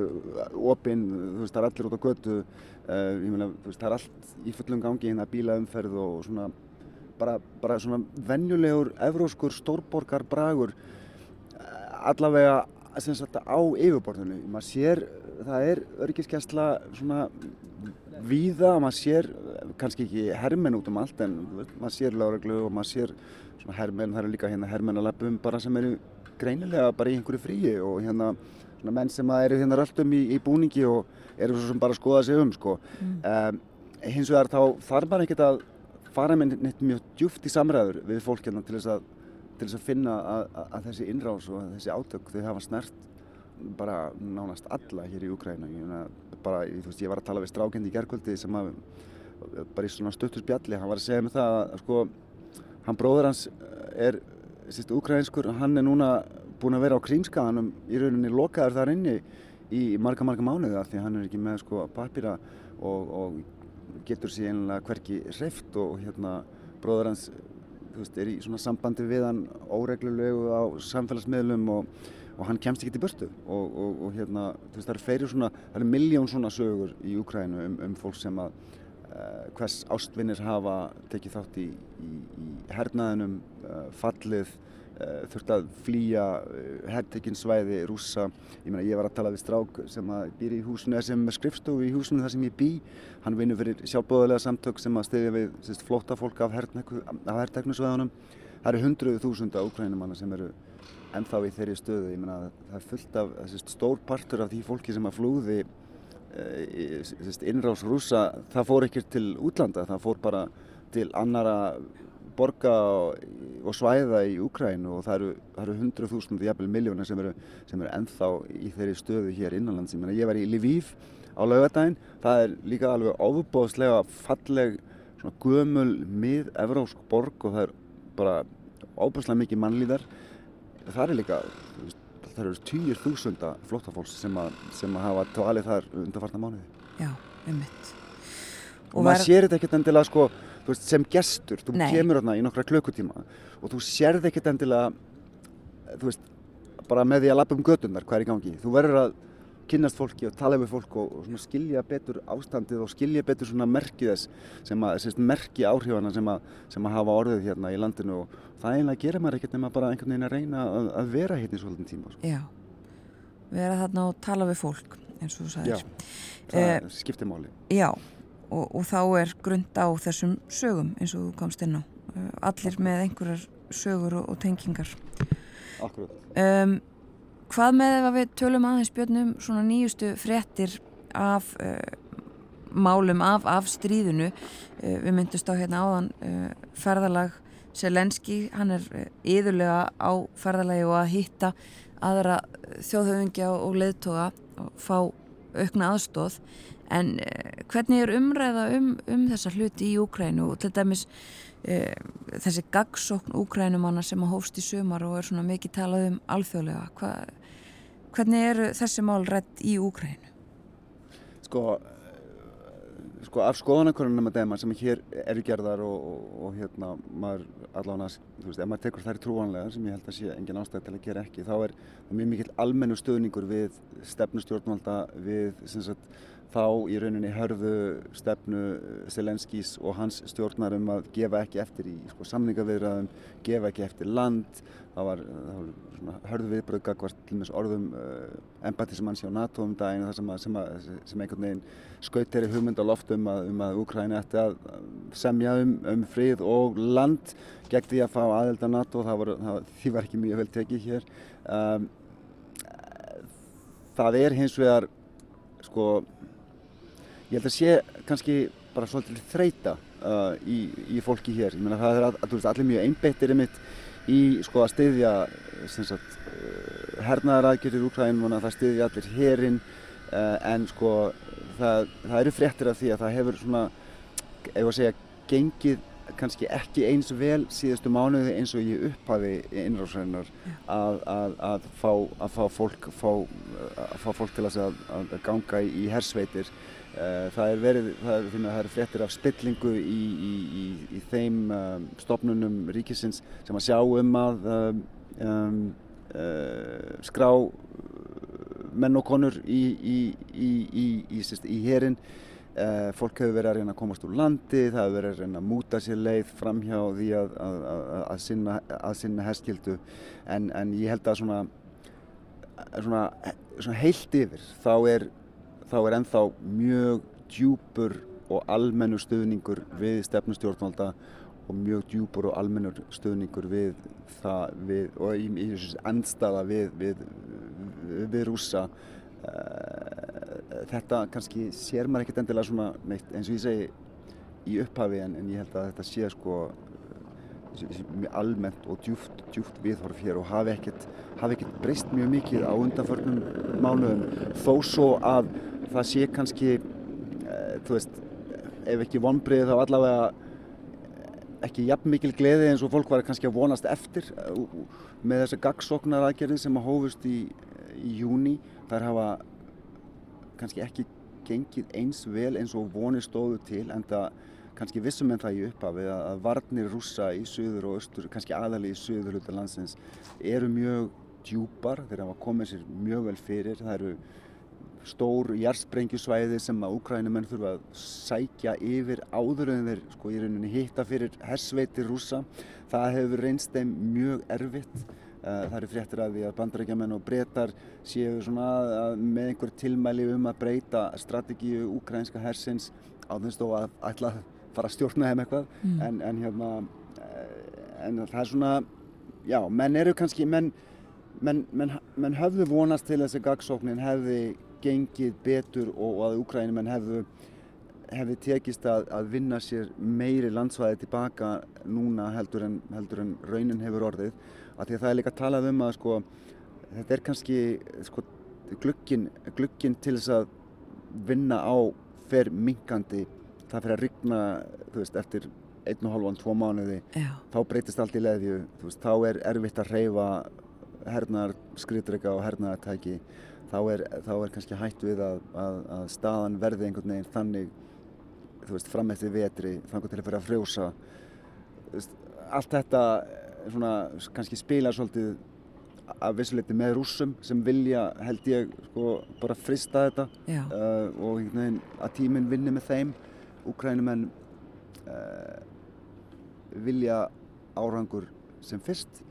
opinn, þú veist það er allir út á götu uh, menna þú veist það er allt í fullum gangi hérna bílaumferð og svona bara, bara svona vennjulegur evróskur stórborgarbræður allavega sem sagt á yfirborðinu, maður sér það er örgiskesla svona víða, maður sér kannski ekki hermenn út um allt en maður sér láreglu og maður sér svona hermenn, það eru líka hérna hermenn að lappum bara sem eru greinilega bara í einhverju fríi og hérna svona menn sem eru hérna röldum í, í búningi og eru svo sem bara að skoða sig um sko. Mm. Um, hins vegar þá þarf maður ekkert að fara með neitt mjög djúft í samræður við fólk hérna til þess að, til þess að finna að, að, þessi innrás og þessi átök þau hafa snert bara nánast alla hér í Ukræna ég, bara, ég, veist, ég var að tala við strákendi í gerðkvöldi sem að bara í svona stöttur spjalli, hann var að segja mig það að sko, hann bróður hans er sérstu ukrænskur, hann er núna búin að vera á krímskaðanum í rauninni lokaður þar inni í marga marga mánuða því hann er ekki með sko papýra og, og getur sér einlega hverki hreift og hérna bróður hans veist, er í svona sambandi við hann óreglulegu á samfélagsmiðlum og og hann kemst ekki til börstu og, og, og hérna, þú veist, það eru fleiri svona, það eru miljón svona sögur í Ukrænu um, um fólk sem að uh, hvers ástvinnir hafa tekið þátt í, í, í hernaðinum, uh, fallið, uh, þurft að flýja herrtekinn svæði, rúsa, ég meina ég var að tala við strák sem að býr í húsinu, sem er skrifstofu í húsinu þar sem ég bý, hann vinnur fyrir sjálfbóðulega samtök sem að stiðja við sérst, flóta fólk af herrteknusvæðunum, það eru hundruðu þúsunda Ukrænumanna sem eru ennþá í þeirri stöðu, ég menna það er fullt af, þessi stór partur af því fólki sem að flúði e, innrás rúsa, það fór ekkert til útlanda, það fór bara til annara borga og, og svæða í Úkrænu og það eru, hundru þúsund, jafnvel miljónir sem eru, sem eru ennþá í þeirri stöðu hér innanlands, ég ég var í Lviv á laugadaginn, það er líka alveg ofubóðslega falleg svona gömul mið-evrósk borg og það er bara óbúslega mikið mannlýðar það er líka það eru týjir þúsunda flóttafólks sem, sem að hafa dvalið þar undanfarnar mánuði. Já, um mitt og, og maður var... sér þetta ekkert endilega sko, veist, sem gestur, þú Nei. kemur í nokkra klökkutíma og þú sér þetta ekkert endilega þú veist, bara með því að lappa um gödundar hvað er í gangi, þú verður að kynast fólki og tala við fólk og, og skilja betur ástandið og skilja betur svona merkið þess sem að, sérst, merki áhrifana sem að, sem að hafa orðið hérna í landinu og það eiginlega gerir maður ekkert nema bara einhvern veginn að reyna að, að vera hérna í svolítinn tíma. Sko. Já, vera þarna og tala við fólk eins og þú sagðir. Já, það uh, skiptir máli. Já, og, og þá er grund á þessum sögum eins og þú komst inn á. Uh, allir með einhverjar sögur og, og tengingar. Akkurát. Um, Hvað með ef við tölum aðeins björnum svona nýjustu frettir af uh, málum af, af stríðinu? Uh, við myndust á hérna áðan uh, ferðalag Selenski hann er yðurlega á ferðalagi og að hitta aðra þjóðhauðingja og leðtoga og fá aukna aðstóð en hvernig er umræða um, um þessa hluti í Úkrænu og til dæmis þessi gagsókn úkrænumanna sem að hófst í sumar og er svona mikið talað um alþjóðlega Hva, hvernig eru þessi mál rætt í Úkrænu? Sko sko af skoðanakonunum að dæma sem hér eru gerðar og, og, og hérna maður allavega, þú veist, ef maður tekur þær trúanlega sem ég held að sé engin ástæð til að gera ekki þá er mjög mikill almennu stöðningur við stefnustjórnvalda við sagt, þá í rauninni hörðu stefnu Selenskís og hans stjórnar um að gefa ekki eftir í sko, samningavirðaðum, gefa ekki eftir land. Það var, var hörðu viðbröð gagvart til og með orðum uh, embatismanns hjá NATO um daginn sem, að, sem, að, sem einhvern veginn skaut þeirri hugmynd á loft um að, um að Úkræni ætti að semja um, um frið og land gegn því að fá aðelda NATO. Það var, það, því var ekki mjög vel tekið hér. Um, það er hins vegar sko ég held að sé kannski bara svolítið þreita uh, í, í fólki hér. Ég meina það er að, að allir mjög einbeittir einmitt í sko að styðja sagt, uh, hernaðaraðgjörður Úkrænum það styðja allir hérinn uh, en sko það, það eru fréttir af því að það hefur svona ef að segja gengið kannski ekki eins vel síðustu mánuði eins og ég upphafi innráðsræðinar að, að, að, fá, að fá, fólk, fá, fá fólk til að, að ganga í, hersveitir. Eh, það er verið, það er, það er fréttir af spillingu í, í, í, í þeim um, stofnunum ríkisins sem að sjá um að um, um, uh, skrá menn og konur í herin. Uh, fólk hefur verið að reyna að komast úr landi, það hefur verið að reyna að múta sér leið fram hjá því að, að, að sinna, sinna herskildu en, en ég held að svona, svona, svona heilt yfir þá er þá er ennþá mjög djúpur og almennur stuðningur við stefnustjórnvalda og mjög djúpur og almennur stuðningur við það við, og í, í þessu endstaða við, við, við rúsa eh, þetta kannski sér maður ekkert endilega svona neitt eins og ég segi í upphafi en, en ég held að þetta sé sko almennt og djúft, djúft viðhorf hér og hafi ekkert, ekkert breyst mjög mikið á undanförnum mánuðum. Þó svo að það sé kannski, e, þú veist, ef ekki vonbreið þá allavega ekki jafn mikil gleði eins og fólk var kannski að vonast eftir eh, með þessa gagsóknar aðgerði sem að hófust í, í júni. Það hafa kannski ekki gengið eins vel eins og vonir stóðu til en það kannski vissum en það í upphafi að varnir rúsa í söður og östur, kannski aðali í söður hluta landsins eru mjög djúpar, þeir hafa komið sér mjög vel fyrir, það eru stór jærssprengjusvæði sem að úkrænumenn þurfa að sækja yfir áður en þeir sko í rauninni hitta fyrir hersveitir rúsa. Það hefur reynst þeim mjög erfitt. Eh, það eru fréttir af því að bandarækjaman og breytar séu með einhver tilmæli um að breyta strategíu úkrænska hersins á þess að ætla að fara að stjórna þeim eitthvað mm. en, en hérna eh, en það er svona já, menn eru kannski menn, menn, menn höfðu vonast til þess að gagsóknin hefði gengið betur og, að Ukrænumenn hefðu hefði tekist að, að vinna sér meiri landsvæði tilbaka núna heldur en, heldur en raunin hefur orðið. Að því að það er líka að talað um að sko, þetta er kannski sko, glukkin, glukkin til þess að vinna á fer minkandi það fyrir að rigna veist, eftir einn og halvan, tvo mánuði. Já. þá breytist allt í leðju. Veist, þá er erfitt að reyfa hernaðar skriðdrega og hernaðartæki þá er, þá er kannski hætt við að, að, að staðan verði einhvern veginn þannig veist, fram eftir vetri þannig til að fyrir að frjósa. Allt þetta svona, kannski spila svolítið að vissuleiti með rúsum sem vilja held ég sko, bara frista þetta uh, og einhvern veginn að tíminn vinni með þeim. Úkrænumenn uh, vilja árangur sem fyrst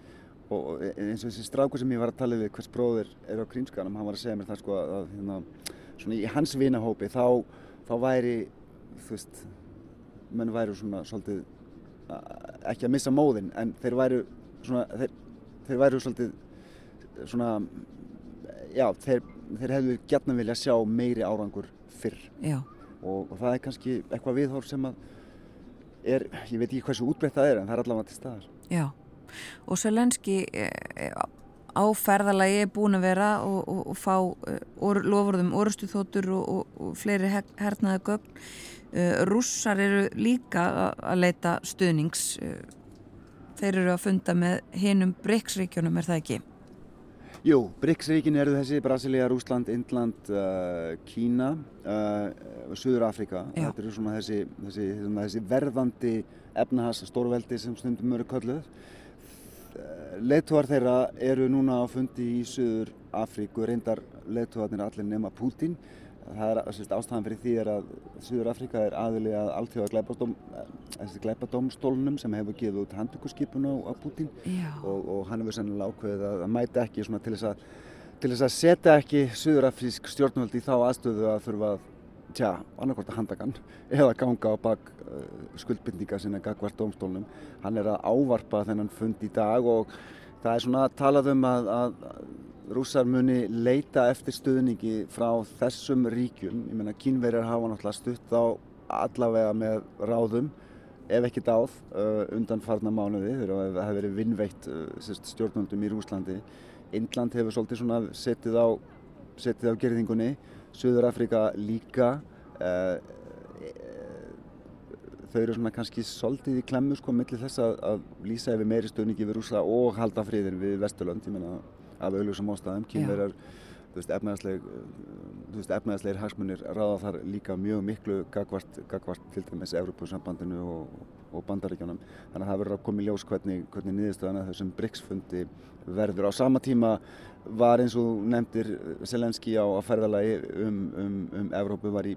og eins og þessi stráku sem ég var að tala við hvers bróðir er á Krímskanum hann var að segja mér það sko að, að hérna, svona í hans vinahópi þá, þá væri þú veist menn væri svona svolítið ekki að missa móðin en þeir væri svona þeir, þeir væri svolítið svona já þeir, þeir hefðu gætna vilja sjá meiri árangur fyrr. Já. Og, og það er kannski eitthvað viðhór sem að er, ég veit ekki hversu útbreytt það er en það er allavega til staðar. Já, og Selenski eh, á ferðalagi er búin að vera og, og, og fá eh, or, lofurðum orustu þóttur og fleiri hernaða gögn. Eh, Rússar eru líka að leita stuðnings. Þeir eru að funda með hinnum breyksríkjónum, er það ekki? Jú, BRICS-ríkin eru þessi Brasilia, Rúsland, Indland, uh, Kína, uh, Suður Afrika. Þetta eru svona þessi, þessi, þessi verðandi efnahas stórveldi sem stundum eru kölluð. Leituar þeirra eru núna á fundi í Suður Afríku, reyndar leituarnir allir nema Pútín. Það er sérst, ástæðan fyrir því er að Suður Afríka er aðili að alltjóða glæpadóm, glæpadómstólunum sem hefur gefið út handtökurskipun á, á Pútín. Já, og, og hann hefur sennilega ákveðið að, að mæta ekki til þess að, til þess að setja ekki Suðurafrísk stjórnvöld í þá aðstöðu að þurfa að tja, annarkvort að handakan eða ganga á bak uh, skuldbindninga sinna gagvart dómstólnum. Hann er að ávarpa þennan fund í dag og það er svona talað um að, að rússar muni leita eftir stuðningi frá þessum ríkjum. Ég meina kínverjar hafa náttúrulega stutt á allavega með ráðum ef ekki dáð uh, undan farna mánuði þegar það hefur verið vinnveitt uh, stjórnvöldum í Rúslandi. Indland hefur svolítið setið á, setið á gerðingunni, Suður Afrika líka. Uh, þau eru svona kannski svolítið í klemmu sko millir þess að, að lýsa yfir meiri stöðningi við Rúsa og halda friðin við Vesturlönd, ég meina af auðvusum ástæðum, kynverjar þú veist, efnaðsleg, þú veist, efnaðslegir hagsmunir ráða þar líka mjög miklu gagvart, gagvart til dæmis Evropasambandinu og, og bandaríkjónum þannig að það verður að koma í ljós hvernig, hvernig niðurstöðan að þessum BRICS-fundi verður. Á sama tíma var eins og nefndir Selenski á að ferðalagi um, um, um Evrópu var í,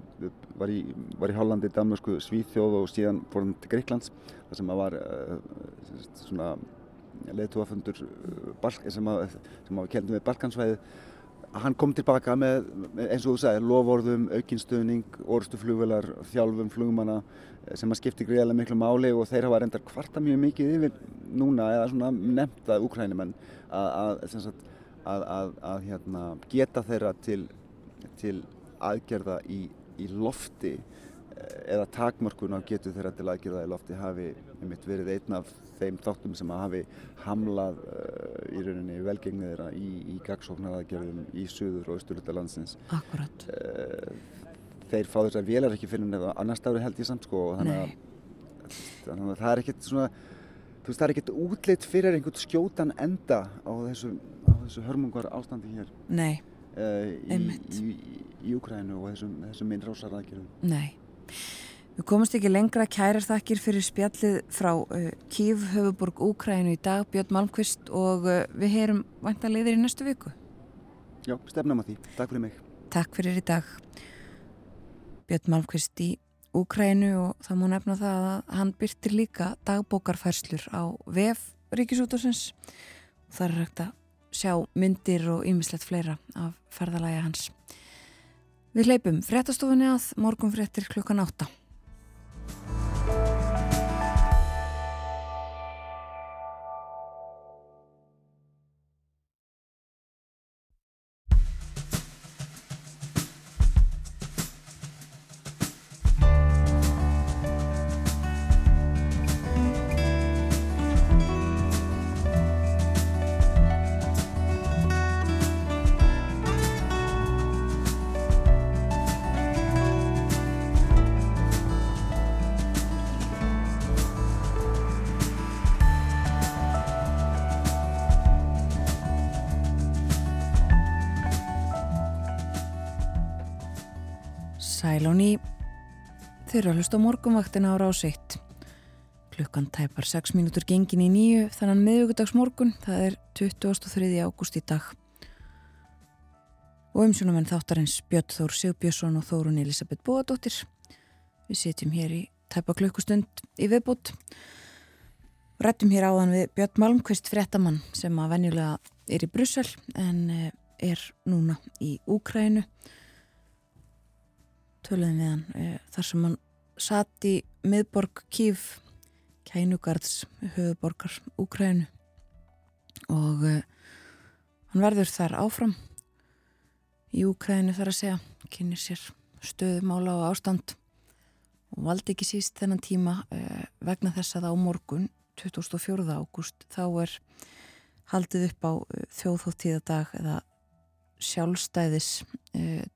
var, í, var í Hollandi, Danmarku, Svíþjóð og síðan fór hann til Greiklands þar sem að var uh, svona leðtúafundur sem að, sem að kendum við Balkansvæði hann kom tilbaka með, eins og þú sagði, lofórðum, aukinstöðning, orðstuflugvelar, þjálfum flugmanna sem að skipti greiðarlega miklu máli og þeir hafa reyndar kvarta mjög mikið yfir núna eða svona nefnt að úkrænumenn að, að, að, að hérna, geta þeirra til, til aðgerða í, í lofti eða takmörkun á getu þeirra til aðgerða í lofti hafi verið einn af þeim þáttum sem að hafi hamlað uh, í rauninni velgengni þeirra í, í gagsóknaraðgerðum í suður og austurluta landsins. akkurat. Uh, þeir fá þess að vélar ekki fyrir nefna annars ári held ég samt sko og þannig að, þannig að það er ekkert svona þú veist það er ekkert útleitt fyrir einhvern skjótan enda á þessu, þessu hörmungar ástandi hér Nei, uh, í, Einmitt. í, í, í Ukrænu og þessum, þessum innrásaraðgerðum. nei. Við komumst ekki lengra kærar þakkir fyrir spjallið frá uh, Kív, höfuborg Úkrænu í dag, Björn Malmqvist og uh, við heyrum vantanleiðir í næstu viku. Já, stefnum að því. Takk fyrir mig. Takk fyrir í dag. Björn Malmqvist í Úkrænu og það má nefna það að hann byrtir líka dagbókarfærslur á VF Ríkisútásins. Það er hægt að sjá myndir og ýmislegt fleira af ferðalægi hans. Við hleypum fréttastofunni að morgun fréttir klukkan átta. Sælóni þeir eru að hlusta á morgunvaktina á rásitt klukkan tæpar 6 mínútur gengin í nýju þannig miðugudags morgun það er 23. ágúst í dag. Og umsjónumenn þáttarins Björn Þór Sigbjörnsson og Þórun Elisabeth Bóadóttir. Við sitjum hér í tæpa klukkustund í viðbútt rættum hér áðan við Björn Malmqvist fréttamann sem að venjulega er í Brussel en eh, er núna í Úkrænu töluðum við hann e, þar sem hann satt í miðborg Kív kænugards höfuborgar Úkrænu og e, hann verður þar áfram í Úkrænu þar að segja kynir sér stöðumála og ástand og valdi ekki síst þennan tíma e, vegna þess að á morgun 24. ágúst þá er haldið upp á þjóðhóttíðadag eða sjálfstæðis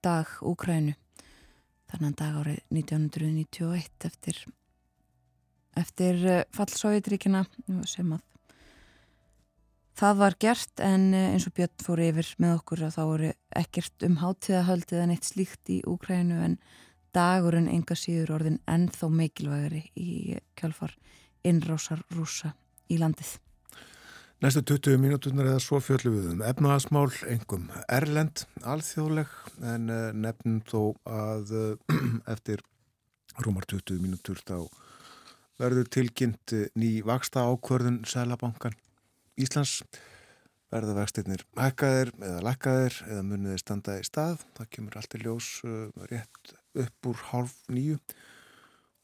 dag Úkrænu þannan dag árið 1991 eftir, eftir fall Sovjetríkina sem að Það var gert en eh, eins og Björn fór yfir með okkur að þá voru ekkert um hátíðahöldið en eitt slíkt í Úkrænu en dagurinn enga síður orðin ennþá mikilvægari í kjálfar innrásar rúsa í landið. Næstu 20 mínútunar eða svo fjöldlu við um efnaðasmál, engum erlend, alþjóðleg en eh, nefnum þó að eh, eftir rúmar 20 mínútur þá verður tilkynnt ný vaksta ákvörðun Sælabankan Íslands verða vextinnir hækkaðir eða lækkaðir eða muniði standa í stað. Það kemur allt í ljós rétt upp úr hálf nýju.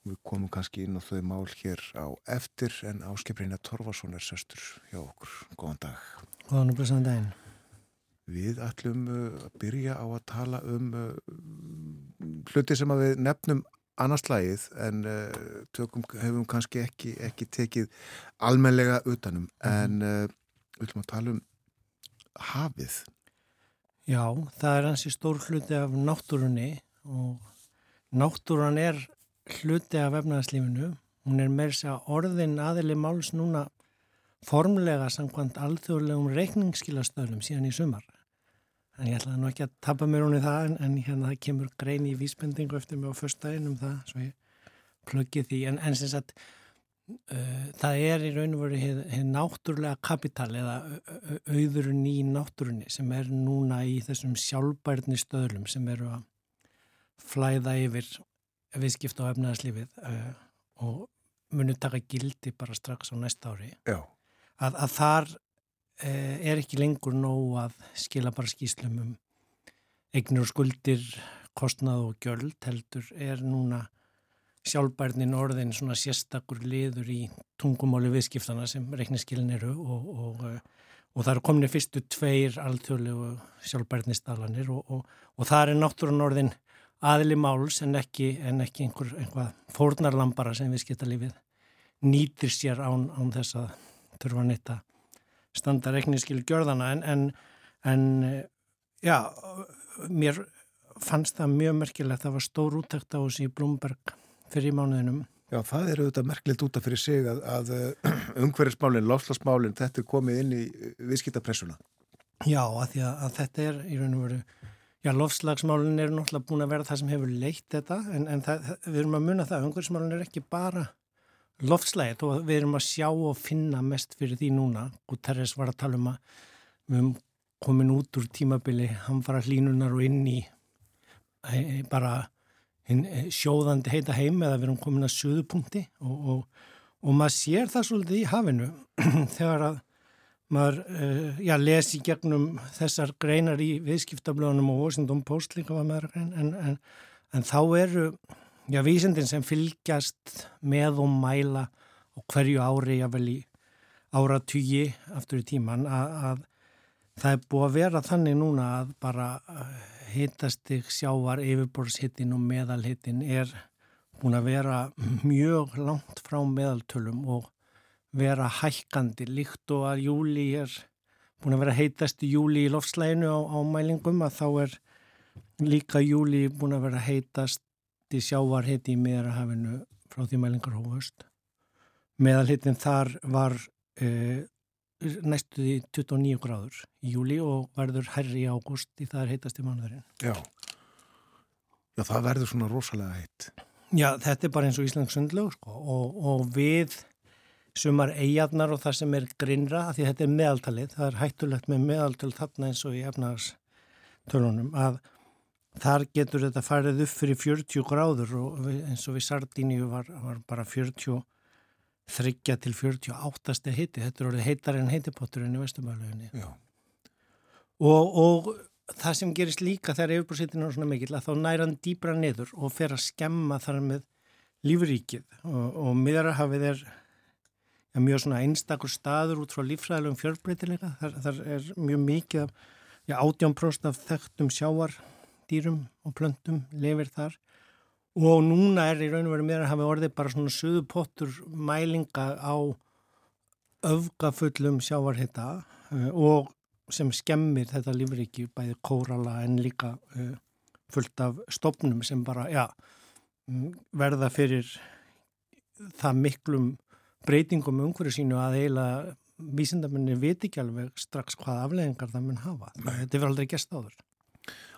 Við komum kannski inn á þau mál hér á eftir en áskiprinja Torfarsson er söstur hjá okkur. Góðan dag. Góðan og blessaðan daginn. Við ætlum uh, að byrja á að tala um uh, hluti sem að við nefnum annarslægið en uh, tökum, hefum kannski ekki, ekki tekið almenlega utanum mm -hmm. en við ætlum að tala um hafið. Já, það er hansi stór hluti af náttúrunni og náttúrun er hluti af efnaðarslífinu. Hún er þess að orðin aðili máls núna formlega samkvæmt alþjóðlegum reikningsskilastöðlum síðan í sumar. En ég ætlaði nú ekki að tappa mér hún í það en, en hérna það kemur grein í vísbendingu eftir mig á förstæðin um það svo ég plöggi því en, en sem sagt uh, það er í raun og veru hefur náttúrulega kapital eða auðurinn í náttúrunni sem er núna í þessum sjálfbærni stöðlum sem eru að flæða yfir viðskipt á efnaðarslífið uh, og munu taka gildi bara strax á næsta ári að, að þar Eh, er ekki lengur nóg að skila bara skýslum um eignur og skuldir, kostnað og gjöld heldur er núna sjálfbærnin orðin svona sérstakur liður í tungumáli viðskiptana sem reikniskilin eru og, og, eh, og það eru komin í fyrstu tveir alþjóðlegu sjálfbærnistalanir og, og það er náttúrulega orðin aðli máls en ekki, en ekki einhver, einhvað fórnarlambara sem viðskiptalífið nýtir sér án, án þess að þurfa að netta standa rekniskil gjörðana en, en, en já, mér fannst það mjög merkilegt það var stór úttækt á þessi Blumberg fyrir mánuðinum. Já, það er auðvitað merkilegt út af fyrir sig að, að umhverfismálinn, lofslagsmálinn þetta er komið inn í viðskiptapressuna. Já, að, að þetta er í raun og veru Já, lofslagsmálinn er náttúrulega búin að vera það sem hefur leitt þetta en, en það, við erum að munna það, umhverfismálinn er ekki bara loftslægit og við erum að sjá og finna mest fyrir því núna. Guterres var að tala um að við höfum komin út úr tímabili, hann fara hlínunar og inn í bara hinn, e, sjóðandi heita heim eða við erum komin að söðupunkti og, og, og maður sér það svolítið í hafinu þegar að maður uh, já, lesi gegnum þessar greinar í viðskiptablöðunum og Washington Post líka var með en, en, en, en þá eru já, vísendin sem fylgjast með og mæla og hverju ári, jável í áratugji aftur í tíman að, að það er búið að vera þannig núna að bara hitastig sjávar yfirborðshittin og meðalhittin er búin að vera mjög langt frá meðaltölum og vera hækkandi líkt og að júli er búin að vera heitast í júli í loftslæginu á, á mælingum að þá er líka júli búin að vera heitast hitti sjávar hitti í meðarhafinu frá því mælingar hófust. Meðalhittin þar var e, næstuði 29 gráður í júli og verður herri í ágúst í það er heitast í mánuðurinn. Já. Já, það verður svona rosalega heitt. Já, þetta er bara eins og Íslands sundlög sko, og, og við sumar eigarnar og það sem er grinnra, því þetta er meðaltalið, það er hættulegt með meðaltal þarna eins og í efnagstölunum að Þar getur þetta farið upp fyrir 40 gráður og eins og við Sardíníu var, var bara 43 til 48 steg hitti. Þetta er orðið heitar en heitipotturinn í Vestumæluðinni. Og, og það sem gerist líka þegar yfirbúrsittinu er svona mikill að þá næra hann dýbra niður og fer að skemma þar með lífríkið og, og miðarhafið er ja, mjög svona einstakur staður út frá lífræðilegum fjörbreytilega. Þar, þar er mjög mikið af ja, átjánprost af þekktum sjáar dýrum og plöntum lifir þar og núna er í raun og veru meira að hafa orðið bara svona söðupottur mælinga á öfgafullum sjávarhitta uh, og sem skemmir þetta lífriki bæði kórala en líka uh, fullt af stopnum sem bara ja, verða fyrir það miklum breytingum umhverju sínu að eiginlega vísindamenni viti ekki alveg strax hvað afleggingar það mun hafa. Nei. Þetta er aldrei gæst áður.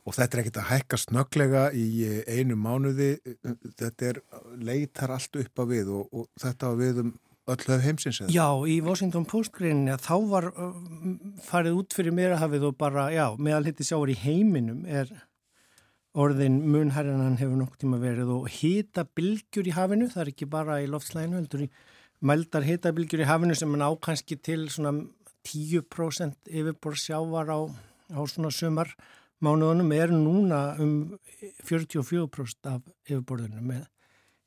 Og þetta er ekkit að hækka snöglega í einu mánuði, þetta er leitar allt upp að við og, og þetta að við um öll höf heimsins eða? Já, í Washington Post-greininni þá var uh, farið út fyrir meirahafið og bara, já, meðal hitti sjáur í heiminum er orðin munherrinan hefur nokkur tíma verið og hita bylgjur í hafinu, það er ekki bara í loftslæginu, heldur í mældar hita bylgjur í hafinu sem er nákannski til svona 10% yfirbor sjávar á, á svona sumar mánuðunum er núna um 44% af yfirborðunum með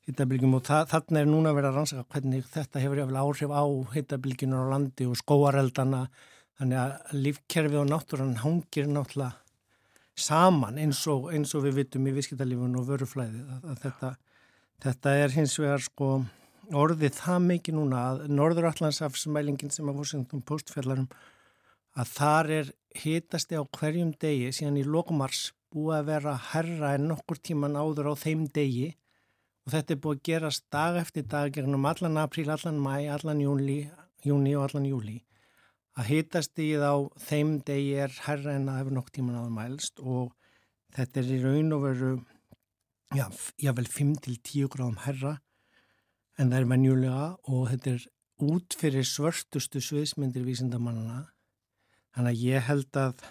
hittabilgjum og þarna er núna verið að rannsaka hvernig þetta hefur áhrif á hittabilgjunar á landi og skóareldana þannig að lífkerfið og náttúrann hangir náttúrulega saman eins og, eins og við vitum í visskiptalífun og vöruflæði að, að þetta, þetta er hins vegar sko orðið það mikið núna að Norðurallandsafsmælingin sem að Washington Post fjallarum að þar er hitasti á hverjum degi síðan í lokumars búið að vera herra en nokkur tíman áður á þeim degi. Og þetta er búið að gerast dag eftir dag gegnum allan apríl, allan mæ, allan júni, júni og allan júli að hitast í þá þeim degi er herra en að hefur nokk tíman áður mælst og þetta er í raun og veru já, jável 5-10 gráðum herra en það er venjulega og þetta er út fyrir svörstustu sviðsmyndir vísindamannana þannig að ég held að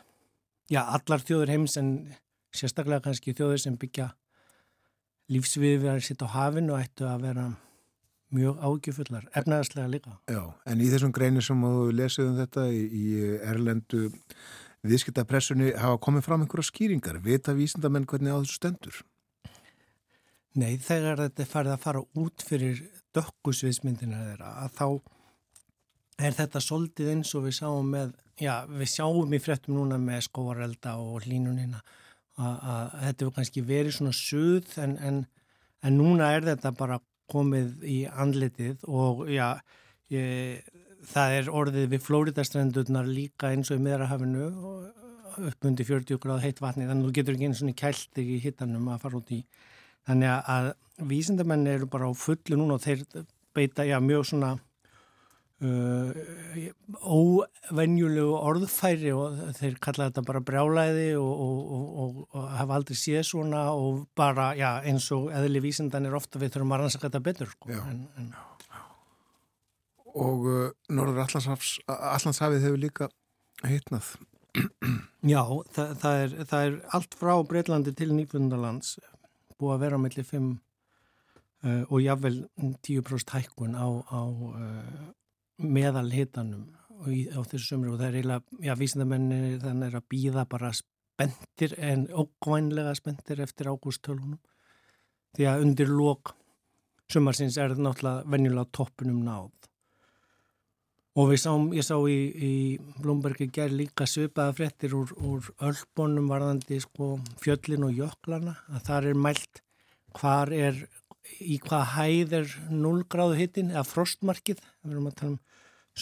já, allar þjóður heims en sérstaklega kannski þjóður sem byggja lífsviði verið að sitta á hafinu ættu að vera mjög ágifullar, efnaðarslega líka. Já, en í þessum greinir sem þú lesið um þetta í, í Erlendu viðskiptapressunni hafa komið fram einhverja skýringar. Vita vísindamenn hvernig á þessu stendur? Nei, þegar þetta farið að fara út fyrir dökkusviðsmyndina þeirra að þá er þetta soldið eins og við sáum með, já, við sjáum í frettum núna með skóarelda og hlínunina að, þetta hefur kannski verið svona suð en, en, en núna er þetta bara komið í andlitið og já, ég, það er orðið við Flóriðastrendurnar líka eins og í meðrahafinu uppundi 40 gráð heitt vatni þannig að þú getur ekki eins og kælt þig í hittanum að fara út í þannig að vísindamenn eru bara á fullu núna og þeir beita já, mjög svona uh, óvenjulegu orðfæri og þeir kalla þetta bara brjálæði og, og, og, og hafa aldrei séð svona og bara já, eins og eðli vísindan er ofta við þurfum að rannsaka þetta betur sko. en, en... Og uh, Norður Allandshafið hefur líka hittnað Já, það, það, er, það er allt frá Breitlandi til Nýfundalands búið að vera mellir 5 uh, og jáfnvel 10% hækkun á, á uh, meðal hitanum á þessu sömur og það er eiginlega, já, vísindamenni þannig er að býða bara spendir en ókvænlega spendir eftir ágústtölunum. Því að undir lók sömarsins er þetta náttúrulega venjulega toppunum náð og sáum, ég sá í, í Blombergi ger líka svipaða frettir úr, úr öllbónum varðandi sko, fjöllin og jöklana að þar er mælt hvar er í hvað hæð er 0 gráðu hittin eða frostmarkið, við erum að tala um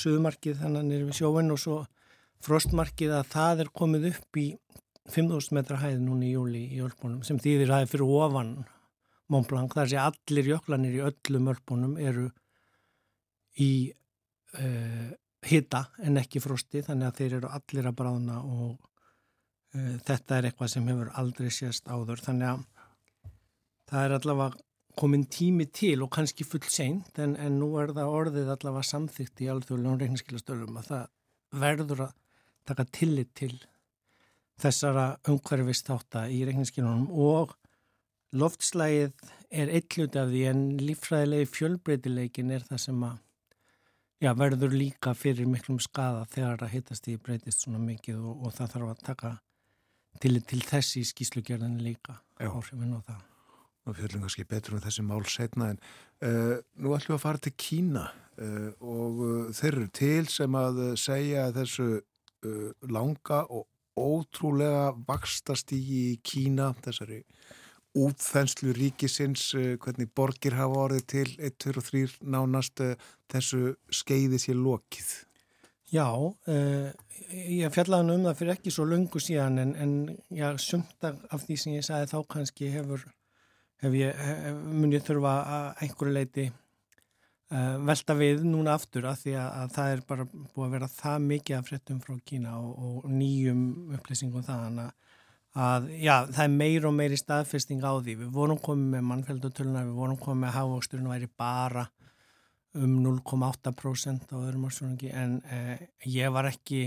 suðmarkið þannig er við sjóin og svo frostmarkið að það er komið upp í 5.000 metra hæð núni í júli í Ölbónum sem þýðir að er fyrir ofan Montblanc, þar sé allir jöklanir í öllum Ölbónum eru í uh, hita en ekki frosti þannig að þeir eru allir að bráðna og uh, þetta er eitthvað sem hefur aldrei sést áður. Þannig að það er allavega komin tími til og kannski full seint en, en nú er það orðið allavega samþygt í alþjóðlega reikningskilastöðum að það verður að taka tillit til þessara umhverfist þátt í reikningskilunum og loftslægið er eitthlut af því en lífræðilegi fjölbreytileikin er það sem að já, verður líka fyrir miklum skada þegar það hittast í breytist svona mikið og, og það þarf að taka tillit til þessi skíslugjörðin líka áhrifin og það. Og fjöldum kannski betur um þessi mál setna en uh, nú ætlum við að fara til Kína uh, og uh, þeir eru til sem að segja þessu langa og ótrúlega vakstast í Kína þessari útþenslu ríkisins hvernig borgir hafa orðið til 1, 2 og 3 nánast þessu skeiði sér lokið? Já, ég fjallaði um það fyrir ekki svo lungu síðan en, en já, sumt af því sem ég sagði þá kannski hefur hef ég, hef, mun ég þurfa að einhverju leiti uh, velta við núna aftur að því að, að það er bara búið að vera það mikið af fréttum frá Kína og, og nýjum upplýsingum það að já, það er meir og meiri staðfesting á því. Við vorum komið með mannfjöldutölunar, við vorum komið með hafvóksturinn og væri bara um 0,8% á öðrum ársvöngi en eh, ég var ekki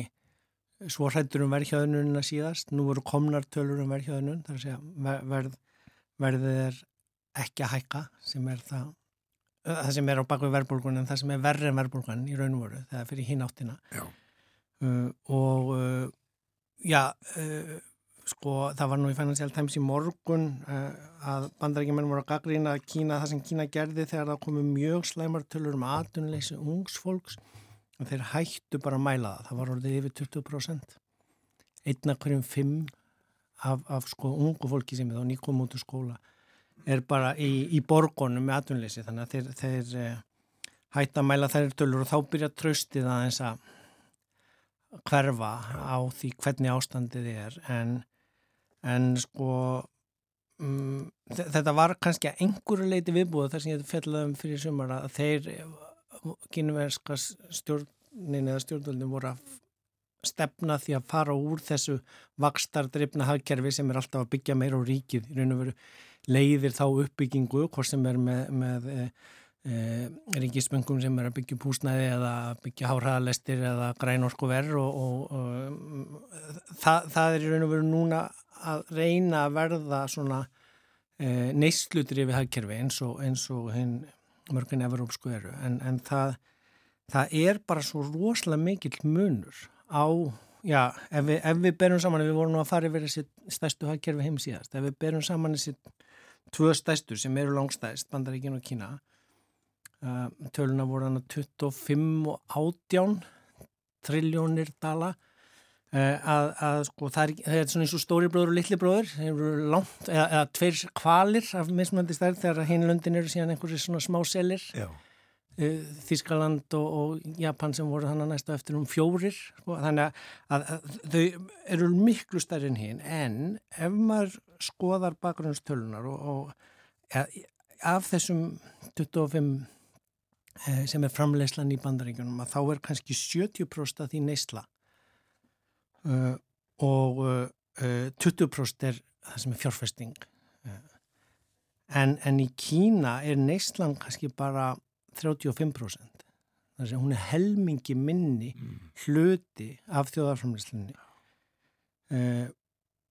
svo hrættur um verðhjöðununa síðast. Nú voru komnar tölur um verðhjöðunun þar að segja verð, verðið er ekki að hækka sem er það það sem er á baku verðbólgun en það sem er verri en verðbólgun í raun og voru er fyrir hinn áttina. Uh, og uh, já uh, sko það var nú í Financial Times í morgun uh, að bandarækjumenn voru að gaggrýna Kína það sem Kína gerði þegar það komi mjög slæmartölur um atunleysi ungsfólks og þeir hættu bara að mæla það. Það var orðið yfir 20% einna hverjum fimm af, af sko ungu fólki sem er þá nýkom út úr skóla er bara í, í borgonum með atunleysi þannig að þeir, þeir uh, hætta að mæla þær tölur og þá byrja tröstið aðeins að hverfa á því hvernig ástandið er. En en sko um, þetta var kannski að einhverju leiti viðbúða þar sem ég fjallaði um fyrir sumar að þeir kynverska stjórnin eða stjórnvöldin voru að stefna því að fara úr þessu vakstardreifna hagkerfi sem er alltaf að byggja meira á ríkið. Í raun og veru leiðir þá uppbyggingu hvort sem er með, með e, e, ríkismöngum sem er að byggja púsnæði eða byggja háraðalestir eða grænorku verð og, og, og það, það er í raun og veru núna að reyna að verða svona e, neyslutir yfir hagkerfi eins og, eins og hinn mörgum Evrópsku eru. En, en það, það er bara svo rosalega mikill munur á, já, ef við, ef við berum saman, við vorum nú að fara yfir þessi stærstu hagkerfi heim síðast, ef við berum saman þessi tvö stærstu sem eru langstæst, Bandaríkin og Kína uh, töluna voru hann að 25 og 18 triljónir dala að, að sko það er, það er svona eins og stóri bróður og litli bróður þeir eru langt, eða, eða tveir kvalir af mismöndi stærð þegar hinlöndin eru síðan einhverju svona smá selir. Eh, Þískaland og, og Japan sem voru þannig næstu eftir um fjórir sko, þannig að, að þau eru miklu stærri en hinn en ef maður skoðar bakgrunnstölunar og, og ja, af þessum 25 eh, sem er framleyslan í bandaríkunum að þá er kannski 70% af því neysla uh, og uh, 20% er það sem er fjárfesting. En, en í Kína er neyslan kannski bara 35% þannig að hún er helmingi minni mm. hluti af þjóðarframlýslinni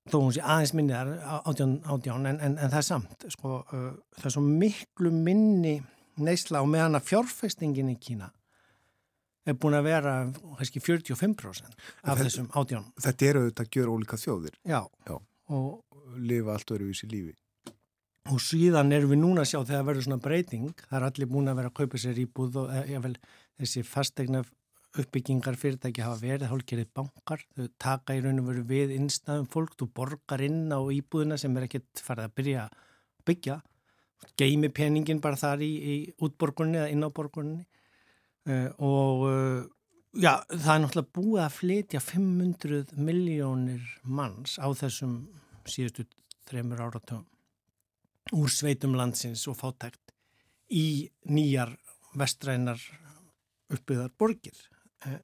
þó hún sé aðeins minni þar átján, átján en, en, en það er samt sko, það er svo miklu minni neysla og meðan að fjárfestingin í Kína er búin að vera kannski 45% af þetta, þessum átján. Þetta eru auðvitað að gera ólíka þjóðir. Já. Já. Og lifa allt öruvísi lífi. Og síðan erum við núna að sjá þegar verður svona breyting, það er allir búin að vera að kaupa sér íbúð og ég vel þessi fastegna uppbyggingar fyrirtæki hafa verið, hálfgerið bankar, þau taka í raun og veru við innstæðum fólk, þú borgar inn á íbúðina sem er ekkert farið að byrja að byggja, geimi peningin bara þar í, í útborgunni eða inn á borgunni og uh, já, það er náttúrulega búið að flytja 500 miljónir manns á þessum síðustu þreymur áratöfum úr sveitum landsins og fátækt í nýjar vestrænar uppbyggðar borgir. Uh,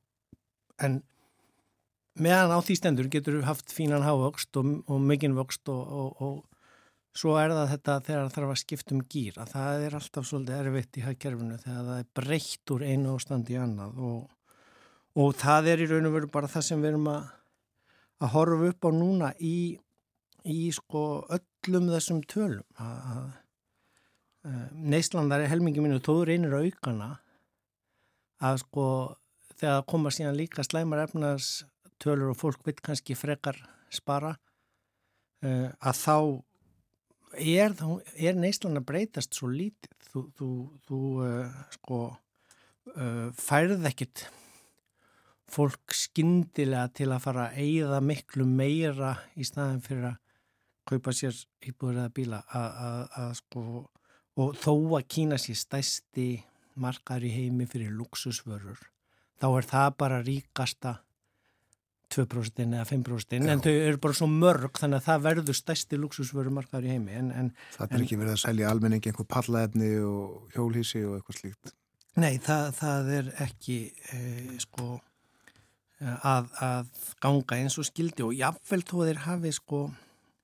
en meðan á því stendur getur haft fínan hávöxt og, og mikinn vöxt og, og Svo er það þetta þegar það þarf að skipta um gýr að það er alltaf svolítið erfitt í hagkerfinu þegar það er breytt úr einu ástand í annað og, og það er í raun og veru bara það sem við erum að, að horfa upp á núna í, í sko öllum þessum tölum að Neislandar er helmingi mínu tóður einir aukana að sko þegar það koma síðan líka slæmar efnars tölur og fólk vitt kannski frekar spara að þá er, er neyslan að breytast svo lítið? Þú, þú, þú uh, sko uh, færð ekkit fólk skindilega til að fara að eigða miklu meira í staðin fyrir að kaupa sér íbúður eða bíla að sko og þó að Kína sér stæsti margar í heimi fyrir luxusvörur þá er það bara ríkasta 2% eða 5% Já. en þau eru bara svo mörg þannig að það verður stæsti luxusvörumarkaður í heimi en, en, Það er ekki verið að selja almenningi einhver pallaefni og hjólhísi og eitthvað slíkt Nei, það, það er ekki e, sko að, að ganga eins og skildi og jáfnvel þó þeir hafi sko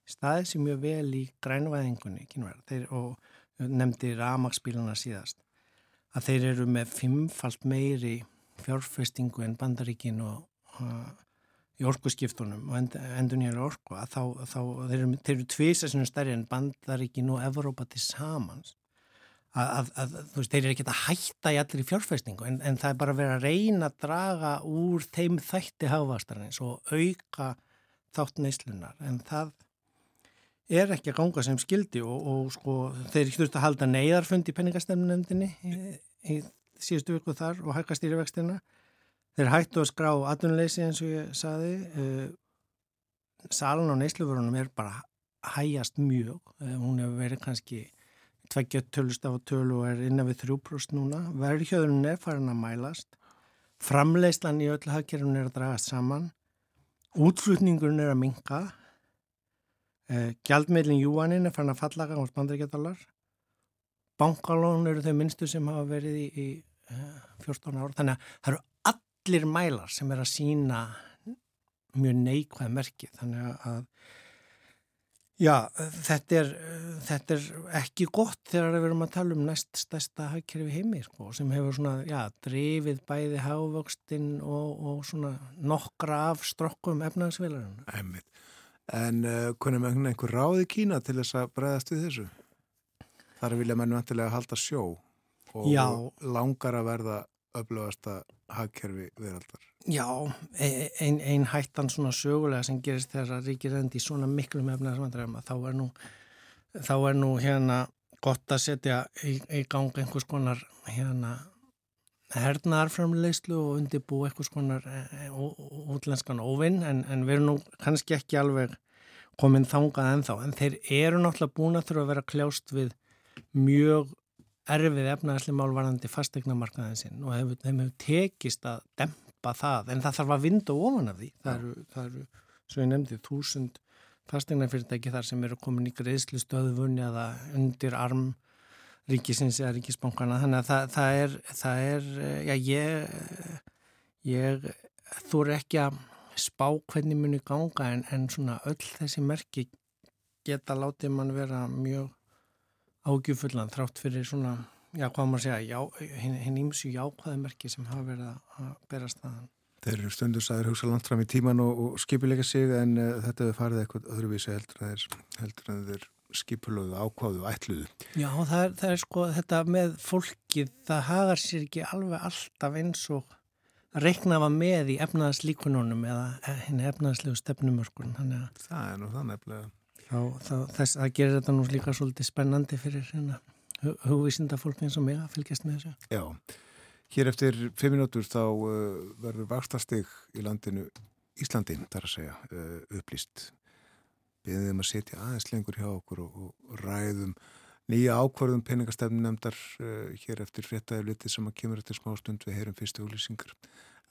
staðið sér mjög vel í grænvæðingunni þeir, og nefndi ramagsbíluna síðast að þeir eru með fimmfalt meiri fjárfestingu en bandaríkin og, og í orkuskiptunum og end, endur nýjar orku þá, þá þeir eru, eru tvisa sem er stærri en bandaríkin og Evrópa til samans. Að, að, að þú veist, þeir eru ekki að hætta í allir í fjárfestingu en, en það er bara að vera að reyna að draga úr þeim þætti hafastarins og auka þátt neyslunar en það er ekki að ganga sem skildi og, og sko þeir þurft að halda neyðarfund í penningastemnendinni í, í síðustu viku þar og hækka stýrivextina þeir hættu að skrá atunleysi eins og ég saði uh, salan á neysluvörunum er bara hæjast mjög. Uh, hún hefur verið kannski tveggja tölust af tölu og er innan við 3% núna. Verðhjöðunum er farin að mælast. Framleyslan í öll hafkerfun er að dragast saman. Útflutningurinn er að minka uh, gjaldmeilin júanin er farin að falla á spandaríkjadólar bankalón eru þau minnstu sem hafa verið í 14 ára þannig að það eru allir mælar sem er að sína mjög neikvæð merki þannig að já, þetta er, þetta er ekki gott þegar við erum að tala um næst stærsta hagkerfi heimi sko, sem hefur svona, já, drifið bæði hávöxtinn og, og svona nokkra af strokkum efnagsvelarinn. En uh, kunum einhver ráði Kína til þess að bregðast við þessu? Þar vilja menn vantilega halda sjó og Já. langar að verða öflugasta hagkerfi veraldar. Já, e, einn ein hættan svona sögulega sem gerist þegar að ríkir endi svona miklu með efnaðarsvandræðum að þá er nú, þá er nú hérna gott að setja í, í gang einhvers konar hérna hernaðarframleyslu og undirbú einhvers konar e, útlenskan óvinn en, en við erum nú kannski ekki alveg komin þangað ennþá en þeir eru náttúrulega búin að þurfa að vera kljást við mjög erfið efnaðsli málvarandi fastegnamarkaðin sinn og hefur, þeim hefur tekist að dempa það en það þarf að vinda ofan af því. Það eru, það eru svo ég nefndi, þúsund fastegnafyrirtæki þar sem eru komin í greiðslu stöðvunni eða undir arm ríkisins eða ríkisbankana þannig að það, það er, það er já, ég, ég þú er ekki að spá hvernig muni ganga en, en svona öll þessi merki geta látið mann vera mjög ágjufullan þrátt fyrir svona, já hvað maður segja, hinn ímsu jákvæði merki sem hafa verið að bera staðan. Þeir eru stundur sæður hugsa langt fram í tíman og, og skipilega sig en uh, þetta hefur farið eitthvað öðruvísi heldur að þeir, að þeir skipulöðu, ákváðu ætluðu. Já, það er, það er sko þetta með fólkið, það hagar sér ekki alveg alltaf eins og að reiknafa með í efnaðarslíkununum eða eh, henni efnaðarslegu stefnumörkun. Það er nú það nefnilega þá, þá þess að gera þetta nú líka svolítið spennandi fyrir hérna hugvísinda fólk eins og mig að fylgjast með þessu. Já, hér eftir fimm minútur þá uh, verður vakstastig í landinu Íslandin, þar að segja, uh, upplýst. Beðið um að setja aðeins lengur hjá okkur og, og ræðum nýja ákvarðum peningastefnum nefndar uh, hér eftir fréttaði litið sem að kemur eftir smá stund við heyrum fyrstu úlýsingar.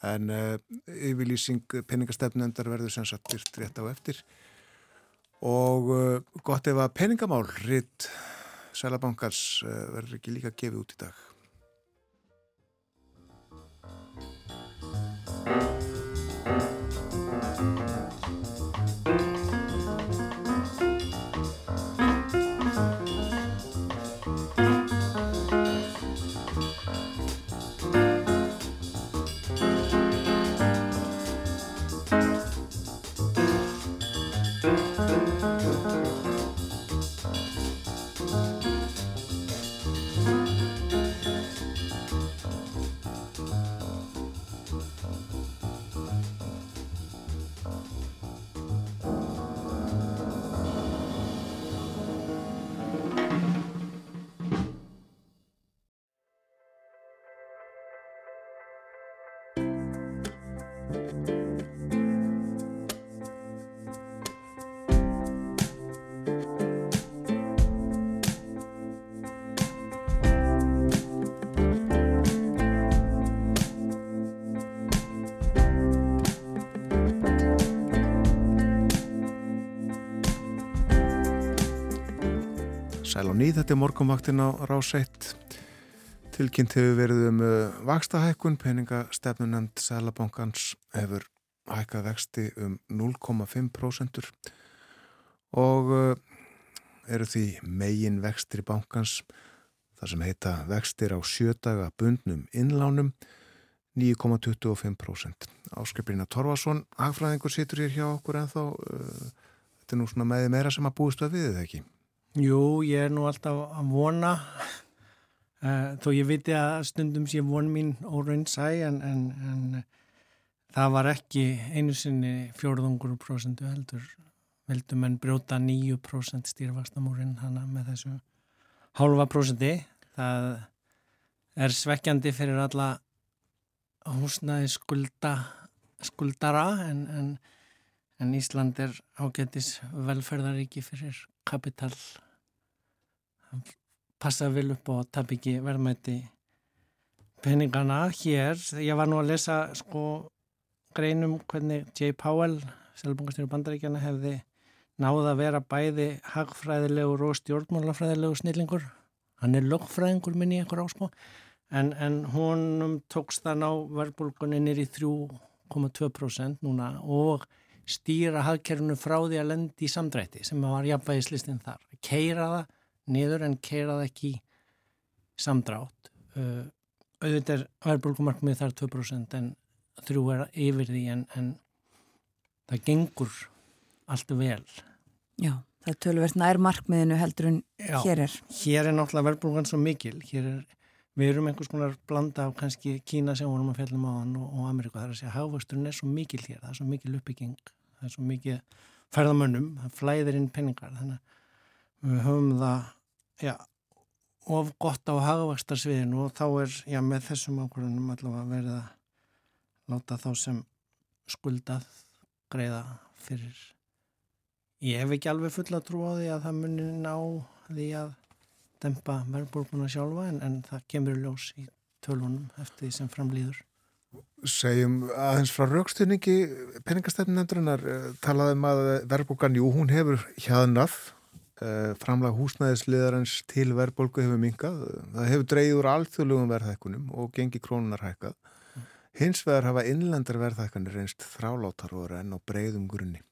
En uh, yfirlýsing peningastefnum nefndar verður sem sagt virt rétt á eftir og uh, gott ef að peningamál ritt Sælabankars uh, verður ekki líka gefið út í dag á nýð, þetta er morgunvaktin á rás 1. Tilkynnt hefur verið um uh, vakstahækkun, peningastefnunemnd Sælabankans hefur hækkað vexti um 0,5% og uh, eru því megin vextir í bankans þar sem heita vextir á sjödaga bundnum innlánum 9,25%. Áskeppirina Torfason, hagfræðingur situr hér hjá okkur en þá uh, þetta er nú svona meði meira sem að búist að við eða ekki? Jú, ég er nú alltaf að vona. Uh, þó ég viti að stundum sé von mín óraunsæ en, en, en það var ekki einu sinni fjórðungur prosentu heldur veldum en brjóta 9% stýrvakstamúrin hana með þessu hálfa prosenti það er svekkjandi fyrir alla húsnaði skulda skuldara en, en, en Ísland er ágættis velferðaríki fyrir kapital passa vel upp og tap ekki verðmætti peningana hér. Ég var nú að lesa sko greinum hvernig J. Powell, selbungastjóru bandaríkjana, hefði náða að vera bæði hagfræðilegur og stjórnmálafræðilegur snillingur. Hann er lögfræðingur minni einhver ásko en, en honum tókst það ná verðbólgunni nýri 3,2% núna og stýra hagkerfunu frá því að lendi í samdrætti sem var jafnvægislistinn þar. Keira það niður en keirað ekki samdrátt. Uh, auðvitað er verðbólkumarkmið þar 2% en þrjú er yfir því en, en það gengur allt vel. Já, það er tölverð nær markmiðinu heldur en Já, hér er. Hér er náttúrulega verðbólkan svo mikil. Hér er, við erum einhvers konar blanda af kannski Kína sem vorum að fjallum á hann og, og Ameríka, það er að segja hafvöxturinn er svo mikil hér, það er svo mikil uppbygging. Það er svo mikil ferðamönnum. Það flæðir inn penningar þannig að við höfum það já, of gott á hagvaxtarsviðinu og þá er já, með þessum ákvörðunum allavega verið að láta þá sem skuldað greiða fyrir. Ég hef ekki alveg fulla trú á því að það muni ná því að dempa verðbúrkuna sjálfa en, en það kemur ljós í tölunum eftir því sem framlýður Segjum aðeins frá raukstunningi peningastefnin endurinnar talaðum að verðbúkan, jú, hún hefur hjaðnað Eh, framlag húsnæðisliðarins til verðbólgu hefur minkað. Það hefur dreyið úr alþjóðlugum verðhækkunum og gengi krónunar hækkað. Hins vegar hafa innlendar verðhækkanir reynst þrálátar og renn á breyðum grunni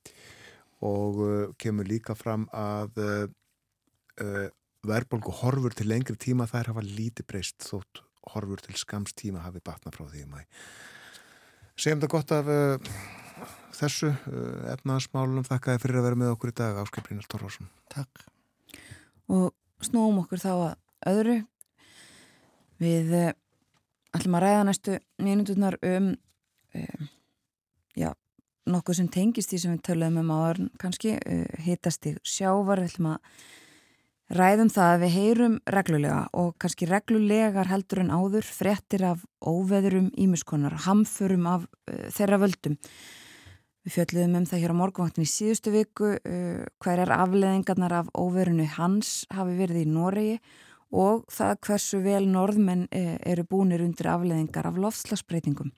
og uh, kemur líka fram að uh, verðbólgu horfur til lengri tíma þær hafa lítið breyst þótt horfur til skams tíma hafi batna frá því mæ. Segjum þetta gott af þessu eh, efnaðasmálunum. Þakka þið fyrir að vera með okkur í dag, Áskei Brynjar Torvarsson. Takk. Og snúum okkur þá að öðru. Við uh, ætlum að ræða næstu mínuturnar um uh, já, nokkuð sem tengist því sem við töluðum um áður kannski, uh, hitast í sjávar. Við ætlum að ræðum það að við heyrum reglulega og kannski reglulegar heldur en áður frettir af óveðurum ímuskonar, hamförum af þeirra völdum Við fjöldluðum um það hér á morgunvaktin í síðustu viku uh, hverjar afleðingarnar af óverunu hans hafi verið í Noregi og það hversu vel norðmenn uh, eru búinir undir afleðingar af lofslagsbreytingum.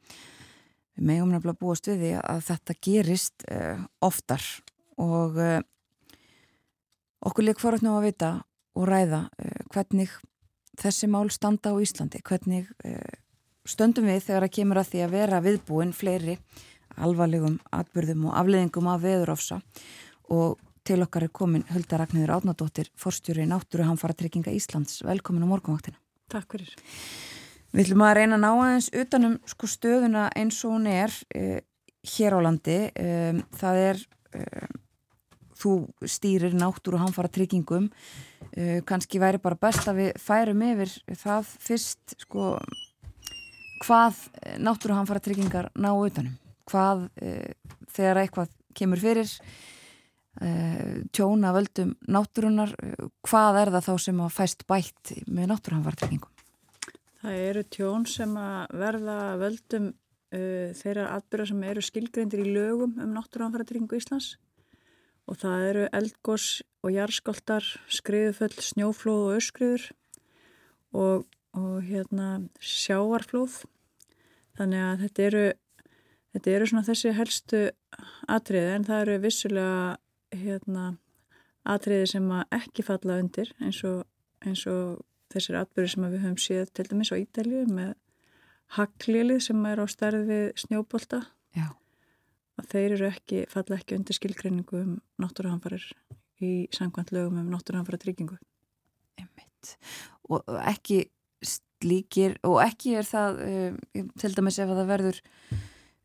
Við megum nefnilega búast við því að þetta gerist uh, oftar og uh, okkur lík fór að vita og ræða uh, hvernig þessi mál standa á Íslandi, hvernig uh, stöndum við þegar að kemur að því að vera viðbúin fleiri alvarlegum atbyrðum og afleðingum af veðurofsa og til okkar er komin Hulda Ragnhjóður Átnadóttir, forstjóri náttúru Hamfara trygginga Íslands. Velkomin á morgunvaktina. Takk fyrir. Við ætlum að reyna að ná aðeins utanum sko stöðuna eins og hún er eh, hér á landi. Eh, það er, eh, þú stýrir náttúru Hamfara tryggingum. Kanski væri bara best að við færum yfir það fyrst sko hvað náttúru Hamfara tryggingar ná utanum hvað e, þegar eitthvað kemur fyrir e, tjóna völdum náttúrunar, e, hvað er það þá sem að fæst bætt með náttúruhanvartryggingum? Það eru tjón sem að verða völdum uh, þeirra atbyrða sem eru skilgrendir í lögum um náttúruhanvartryggingu Íslands og það eru eldgós og jarðskoltar, skriðuföll, snjóflóð og öskriður og, og hérna sjáarflóð þannig að þetta eru Þetta eru svona þessi helstu atriði en það eru vissulega hérna, atriði sem ekki falla undir eins og, eins og þessir atbyrði sem við höfum séð til dæmis á Ídælju með haglilið sem er á stærð við snjóbolta að þeir eru ekki, falla ekki undir skilgreiningu um náttúruhamfarir í sangvænt lögum um náttúruhamfara tryggingu. Einmitt. Og ekki slíkir, og ekki er það um, til dæmis ef það verður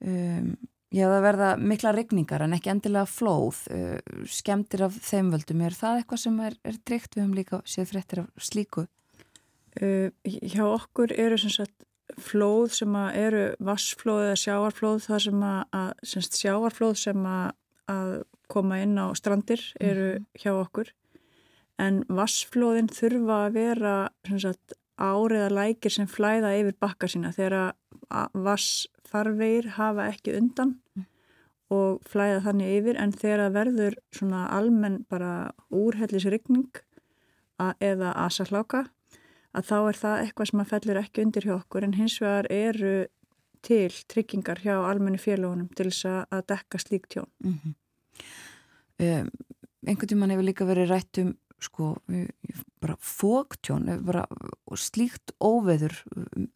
um, já það verða mikla regningar en ekki endilega flóð uh, skemmtir af þeim völdum er það eitthvað sem er, er tryggt við höfum líka séð fréttir af slíku? Uh, hjá okkur eru sem sagt flóð sem eru vassflóð eða sjáarflóð það sem að, að semst, sjáarflóð sem að, að koma inn á strandir eru mm -hmm. hjá okkur en vassflóðin þurfa að vera sagt, áriða lækir sem flæða yfir bakka sína þegar vassfarveir hafa ekki undan mm. og flæða þannig yfir en þegar það verður svona almenn bara úrhellisryggning eða asahláka að þá er það eitthvað sem að fellur ekki undir hjá okkur en hins vegar eru til tryggingar hjá almenni félagunum til þess að dekka slík tjón. Mm -hmm. um, einhvern tíman hefur líka verið rætt um sko, bara fóktjón, bara slíkt óveður,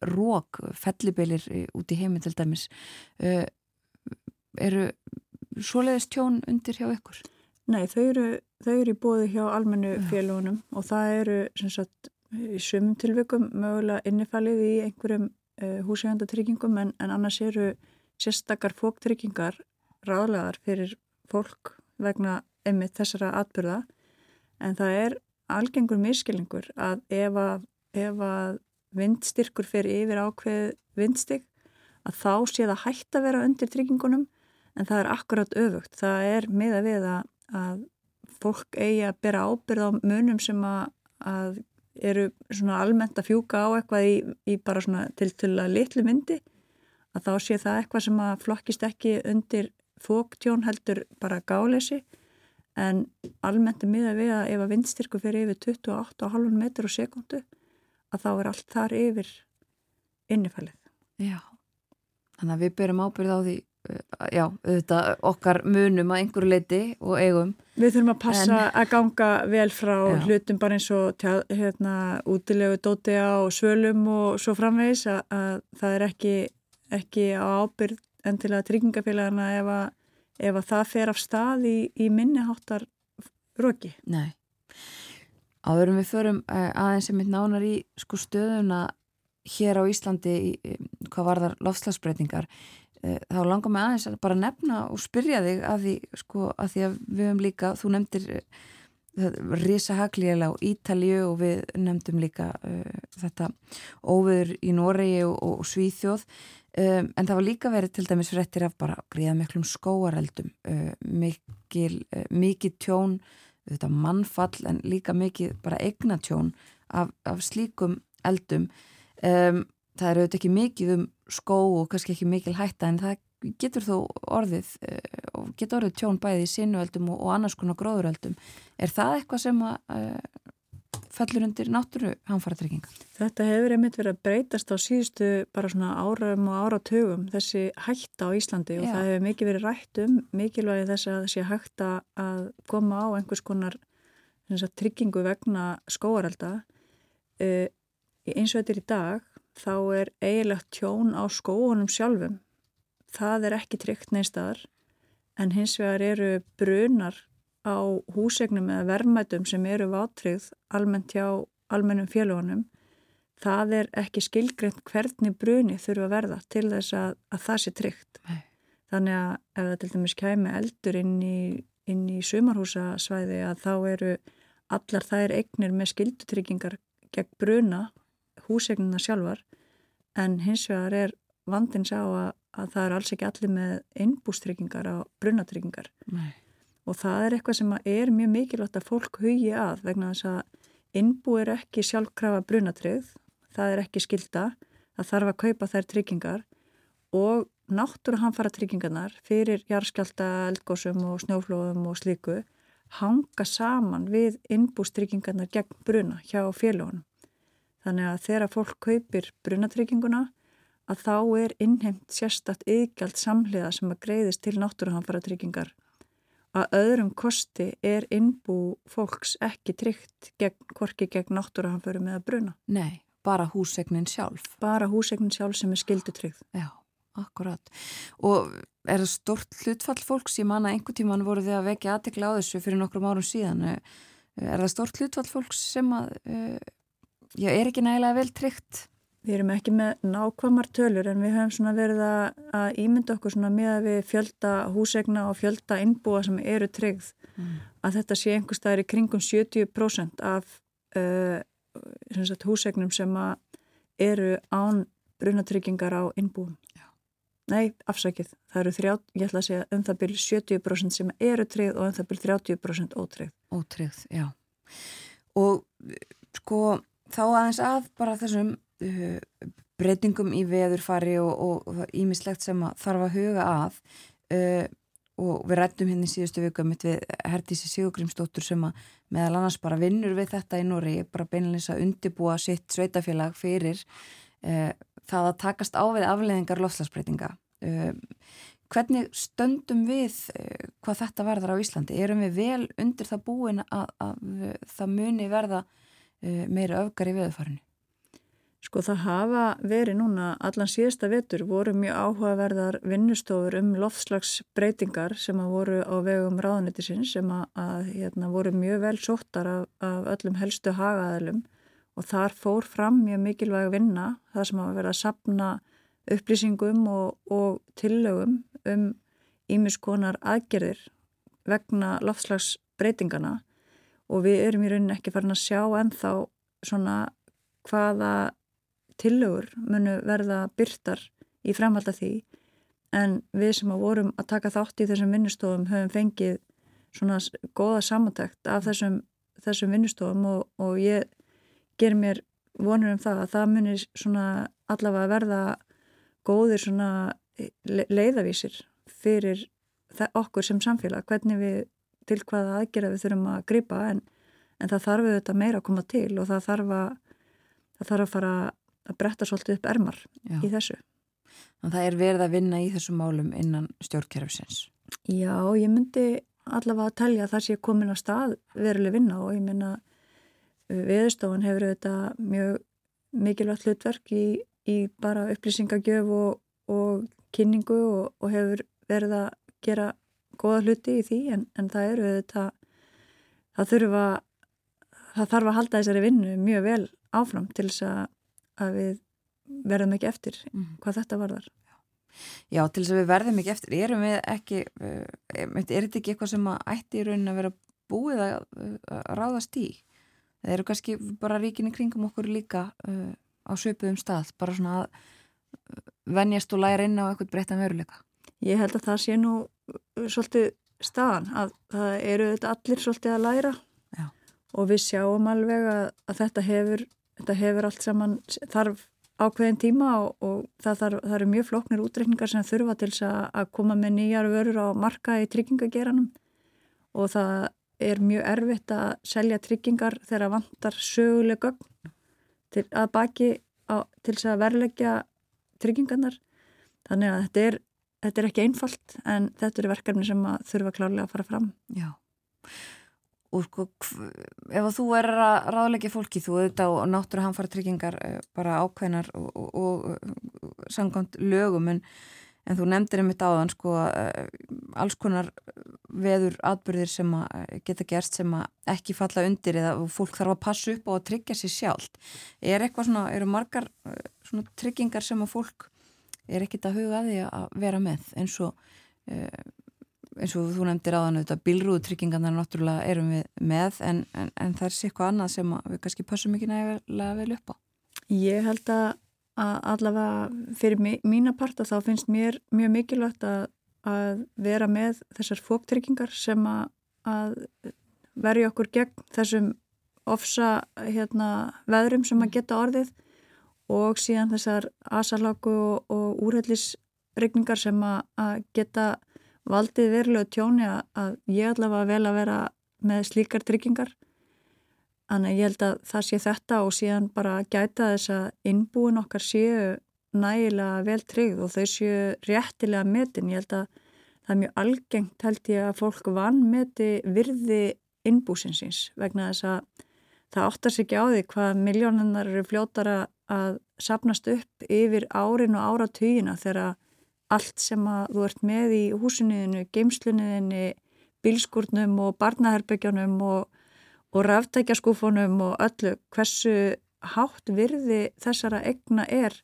rók, fellibilir út í heiminn til dæmis. Uh, eru svoleiðist tjón undir hjá ykkur? Nei, þau eru, þau eru í bóði hjá almennu félagunum og það eru sem sagt í sumum tilvikum mögulega innifalið í einhverjum uh, húsægjandatryggingum en, en annars eru sérstakar fóktryggingar ráðlegar fyrir fólk vegna einmitt þessara atbyrða en það er algengur miskilningur að ef að, að vindstyrkur fyrir yfir ákveð vindstig að þá sé það hægt að vera undir tryggingunum en það er akkurat öfugt. Það er miða við að, að fólk eigi að bera ábyrð á munum sem að, að eru svona almennt að fjúka á eitthvað í, í bara svona til til að litlu myndi að þá sé það eitthvað sem að flokkist ekki undir fóktjón heldur bara gáleysi en almennt er miða við að ef að vindstyrku fyrir yfir 28,5 metr á sekundu að þá er allt þar yfir innifælið. Já, þannig að við byrjum ábyrð á því já, auðvitað okkar munum að einhverju leiti og eigum. Við þurfum að passa en, að ganga vel frá já. hlutum bara eins og tjá, hérna, útilegu dótiða og svölum og svo framvegis að, að það er ekki, ekki á ábyrð en til að tryggingafélagana ef að, ef að það fer af stað í, í minniháttar roki. Nei. Áðurum við förum eh, aðeins sem mitt nánar í sko stöðuna hér á Íslandi í, hvað varðar lofslagsbreytingar Eh, þá langar mig aðeins að bara nefna og spyrja þig að því, sko, að því að við höfum líka, þú nefndir uh, Risa Hagliela á Ítalju og við nefndum líka uh, þetta óviður í Noregi og, og Svíþjóð um, en það var líka verið til dæmis frettir af bara gríða miklum skóareldum uh, mikil, mikið tjón þetta mannfall en líka mikið bara egna tjón af, af slíkum eldum um, það er auðvitað ekki mikið um skó og kannski ekki mikil hætta en það getur þó orðið og getur orðið tjón bæði í sinuöldum og, og annars konar gróðuröldum. Er það eitthvað sem að uh, fellur undir náttúru hanfaratrygginga? Þetta hefur einmitt verið að breytast á síðustu bara svona áraum og áratugum þessi hætta á Íslandi og Já. það hefur mikið verið rætt um mikilvægi þess að þessi hætta að koma á einhvers konar tryggingu vegna skóarelda uh, eins og þetta er í dag þá er eiginlegt tjón á skóunum sjálfum. Það er ekki tryggt neinstadar en hins vegar eru brunar á húsegnum eða verðmætum sem eru vátrið almennt hjá almennum félagunum. Það er ekki skilgreynd hvernig bruni þurfa að verða til þess að, að það sé tryggt. Nei. Þannig að ef það til dæmis kæmi eldur inn í, inn í sumarhúsasvæði að þá eru allar þær eignir með skildutryggingar gegn bruna húsegnuna sjálfar en hins vegar er vandins á að, að það er alls ekki allir með innbústryggingar á brunatryggingar Nei. Og það er eitthvað sem er mjög mikilvægt að fólk hugi að vegna þess að innbú er ekki sjálfkrafa brunatrygg, það er ekki skilda, það þarf að kaupa þær tryggingar og náttúruhanfara tryggingarnar fyrir jarðskjálta, eldgósum og snjóflóðum og slíku hanga saman við innbústryggingarnar gegn bruna hjá félagunum. Þannig að þegar fólk kaupir brunatrygginguna að þá er innheimt sérstatt yðgjald samhliða sem að greiðist til náttúruhanfara tryggingar að öðrum kosti er innbú fólks ekki tryggt gegn, hvorki gegn náttúrahanförum eða bruna. Nei, bara húsegnin sjálf. Bara húsegnin sjálf sem er skildu tryggð. Já, akkurat. Og er það stort hlutfall fólks? Ég man að einhver tíman voru þið að vekja aðtekla á þessu fyrir nokkrum árum síðan. Er það stort hlutfall fólks sem að, já, er ekki nægilega vel tryggt? Við erum ekki með nákvæmar tölur en við höfum svona verið að, ímynda okkur svona með að við fjölda húsegna og fjölda innbúa sem eru tryggð mm. að þetta sé einhver staðir í kringum 70% af uh, sagt, húsegnum sem eru án brunatryggingar á innbúum. Já. Nei, afsakið. Það eru þrjá, ég ætla að segja um það byrju 70% sem eru tryggð og um það byrju 30% ótryggð. Ótryggð, já. Og sko þá aðeins að bara þessum uh, breytingum í veðurfari og ímislegt sem að þarf að huga að uh, og við rættum hérna í síðustu viku við Hertísi Sigurgrímsdóttur sem að meðal annars bara vinnur við þetta í Nóri bara beinleins að undibúa sitt sveitafélag fyrir uh, það að takast á við afleðingar lofslagsbreytinga hvernig stöndum við hvað þetta verður á Íslandi? Erum við vel undir það búin að, að það muni verða meira öfgar í veðufarinu Sko það hafa verið núna allan síðasta vetur voru mjög áhugaverðar vinnustofur um loftslagsbreytingar sem að voru á vegum ráðanitisins sem að, að hérna, voru mjög vel sóttar af, af öllum helstu hagaðalum og þar fór fram mjög mikilvæg vinna það sem að vera að sapna upplýsingum og, og tillögum um ímiskonar aðgerðir vegna loftslagsbreytingana og við erum í rauninni ekki farin að sjá ennþá svona hvaða tillögur munu verða byrtar í framhald af því en við sem að vorum að taka þátt í þessum vinnustofum höfum fengið svona goða samantækt af þessum, þessum vinnustofum og, og ég ger mér vonur um það að það munir svona allavega verða góðir svona leiðavísir fyrir okkur sem samfélag, hvernig við til hvaða aðgerða við þurfum að gripa en, en það þarf auðvitað meira að koma til og það þarf að, það þarf að fara að bretta svolítið upp ermar Já. í þessu. Þannig að það er verið að vinna í þessum málum innan stjórnkerfisins. Já, ég myndi allavega að telja að það sé komin á stað veruleg vinna og ég minna viðstofan hefur auðvitað mjög mikilvægt hlutverk í, í bara upplýsingagjöf og, og kynningu og, og hefur verið að gera goða hluti í því en, en það eru auðvitað það þurfa það þarf að halda þessari vinnu mjög vel áfram til þess að að við verðum ekki eftir mm. hvað þetta varðar. Já, til þess að við verðum ekki eftir, erum við ekki, uh, er þetta ekki eitthvað sem að ætti í raunin að vera búið að, að ráðast í? Það eru kannski bara ríkinni kringum okkur líka uh, á söpuðum stað, bara svona að venjast og læra inn á eitthvað breytta veruleika. Ég held að það sé nú svolítið staðan, að það eru allir svolítið að læra Já. og við sjáum alveg að, að þetta hefur þetta hefur allt saman þarf ákveðin tíma og, og það, þarf, það eru mjög floknir útreikningar sem þurfa til að koma með nýjar vörur á marka í tryggingageranum. Og það er mjög erfitt að selja tryggingar þegar vantar söguleg gögn til að baki á, til að verleggja tryggingarnar. Þannig að þetta er, þetta er ekki einfalt en þetta eru verkefni sem þurfa klárlega að fara fram. Já og sko ef þú er að ráðleggja fólki þú auðvitað og náttúrulega hann fara tryggingar eh, bara ákveðnar og, og, og sangant lögum en, en þú nefndir einmitt áðan sko eh, alls konar veður atbyrðir sem að eh, geta gerst sem að ekki falla undir eða fólk þarf að passa upp og að tryggja sér sjálf er eitthvað svona, eru margar svona tryggingar sem að fólk er ekkit að huga að því að vera með eins og eins og þú nefndir áðan auðvitað bílrúðutryggingarnar náttúrulega erum við með en, en, en það er sér eitthvað annað sem við kannski passum ekki nægilega vel upp á. Ég held að, að allavega fyrir mína parta þá finnst mér mjög mikilvægt að, að vera með þessar fóktryggingar sem að, að verja okkur gegn þessum ofsa hérna, veðrum sem að geta orðið og síðan þessar asaláku og, og úrhellisrygningar sem að geta valdið verulegu tjóni að ég allavega vel að vera með slíkar tryggingar. Þannig ég held að það sé þetta og síðan bara gæta þess að innbúin okkar séu nægilega vel tryggð og þau séu réttilega metin. Ég held að það er mjög algengt held ég að fólk vannmeti virði innbúsinsins vegna þess að það áttar sér ekki á því hvað miljónunnar eru fljótara að sapnast upp yfir árin og áratugina þegar allt sem að þú ert með í húsiniðinu, geimsluniðinu, bílskurnum og barnaherbyggjónum og, og ráftækjaskúfunum og öllu hversu hátt virði þessara egna er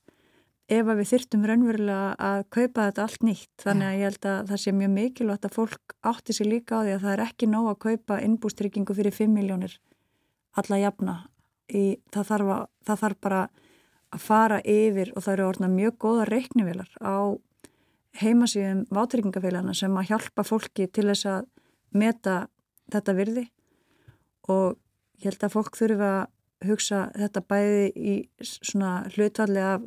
ef að við þyrtum raunverulega að kaupa þetta allt nýtt. Þannig að ég held að það sé mjög mikilvægt að fólk átti sér líka á því að það er ekki nóg að kaupa innbústryggingu fyrir 5 miljónir alla jafna. Í, það, þarf að, það þarf bara að fara yfir og það eru orðna mjög góða reiknivelar á heimasíðum vátrygingafélagana sem að hjálpa fólki til þess að meta þetta virði. Og ég held að fólk þurfa að hugsa þetta bæði í svona hlutvalli af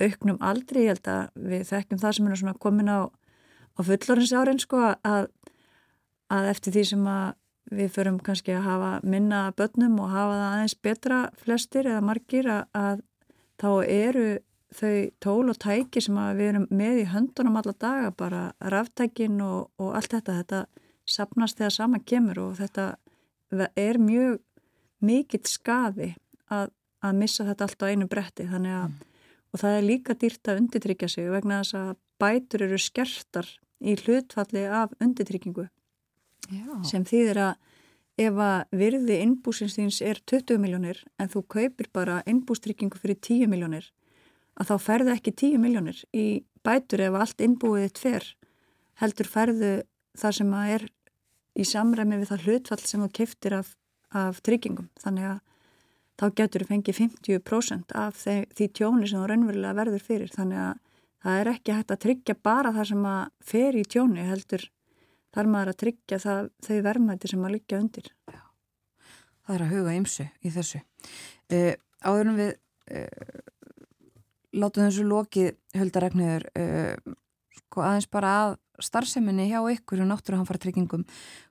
auknum aldri, ég held að við þekkjum það sem er svona komin á, á fullorins árin sko að, að eftir því sem að við förum kannski að hafa minna börnum og hafa það aðeins betra flestir eða margir að, að þá eru þau tól og tæki sem við erum með í höndunum alla daga, bara ráftækin og, og allt þetta, þetta sapnast þegar sama kemur og þetta er mjög mikill skaði að, að missa þetta allt á einu bretti. Þannig að mm og það er líka dýrt að undirtryggja sig vegna þess að bætur eru skertar í hlutfalli af undirtryggingu sem þýðir að ef að virði innbúsins þíns er 20 miljónir en þú kaupir bara innbústryggingu fyrir 10 miljónir að þá ferðu ekki 10 miljónir í bætur ef allt innbúið þitt fer heldur ferðu það sem að er í samræmi við það hlutfall sem þú keftir af, af tryggingum þannig að þá getur þú fengið 50% af því, því tjóni sem þú raunverulega verður fyrir þannig að það er ekki hægt að tryggja bara það sem að fer í tjóni heldur þar maður að tryggja það, þau verðmæti sem að liggja undir. Já. Það er að huga ymsu í þessu. Uh, áðurum við uh, látum þessu lokið höldaregnir uh, eh, sko aðeins bara að starfseminni hjá ykkur og náttúruhanfartryggingum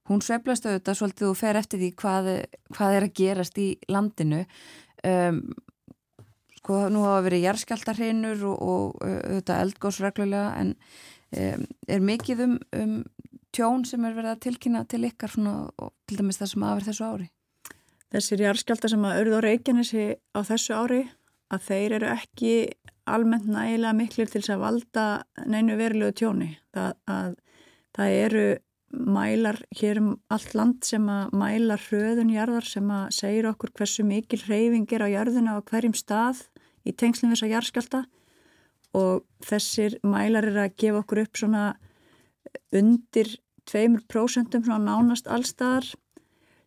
hún sveplast auðvitað svolítið og fer eftir því hvað, hvað er að gerast í landinu. Um, sko nú hafa verið jærskjáltarhinur og, og auðvitað eldgóðsreglulega en um, er mikið um, um tjón sem er verið að tilkynna til ykkar svona, og til dæmis það sem aðverð þessu ári? Þessir jærskjáltar sem að auðvitað reykjanissi á þessu ári að þeir eru ekki almennt nægilega miklir til að valda neinu verulegu tjóni. Það, að, það eru mælar hér um allt land sem að mæla hröðun jarðar sem að segja okkur hversu mikil hreyfing er á jarðuna á hverjum stað í tengslum þess að jarðskjálta og þessir mælar er að gefa okkur upp svona undir 2% svona nánast allstaðar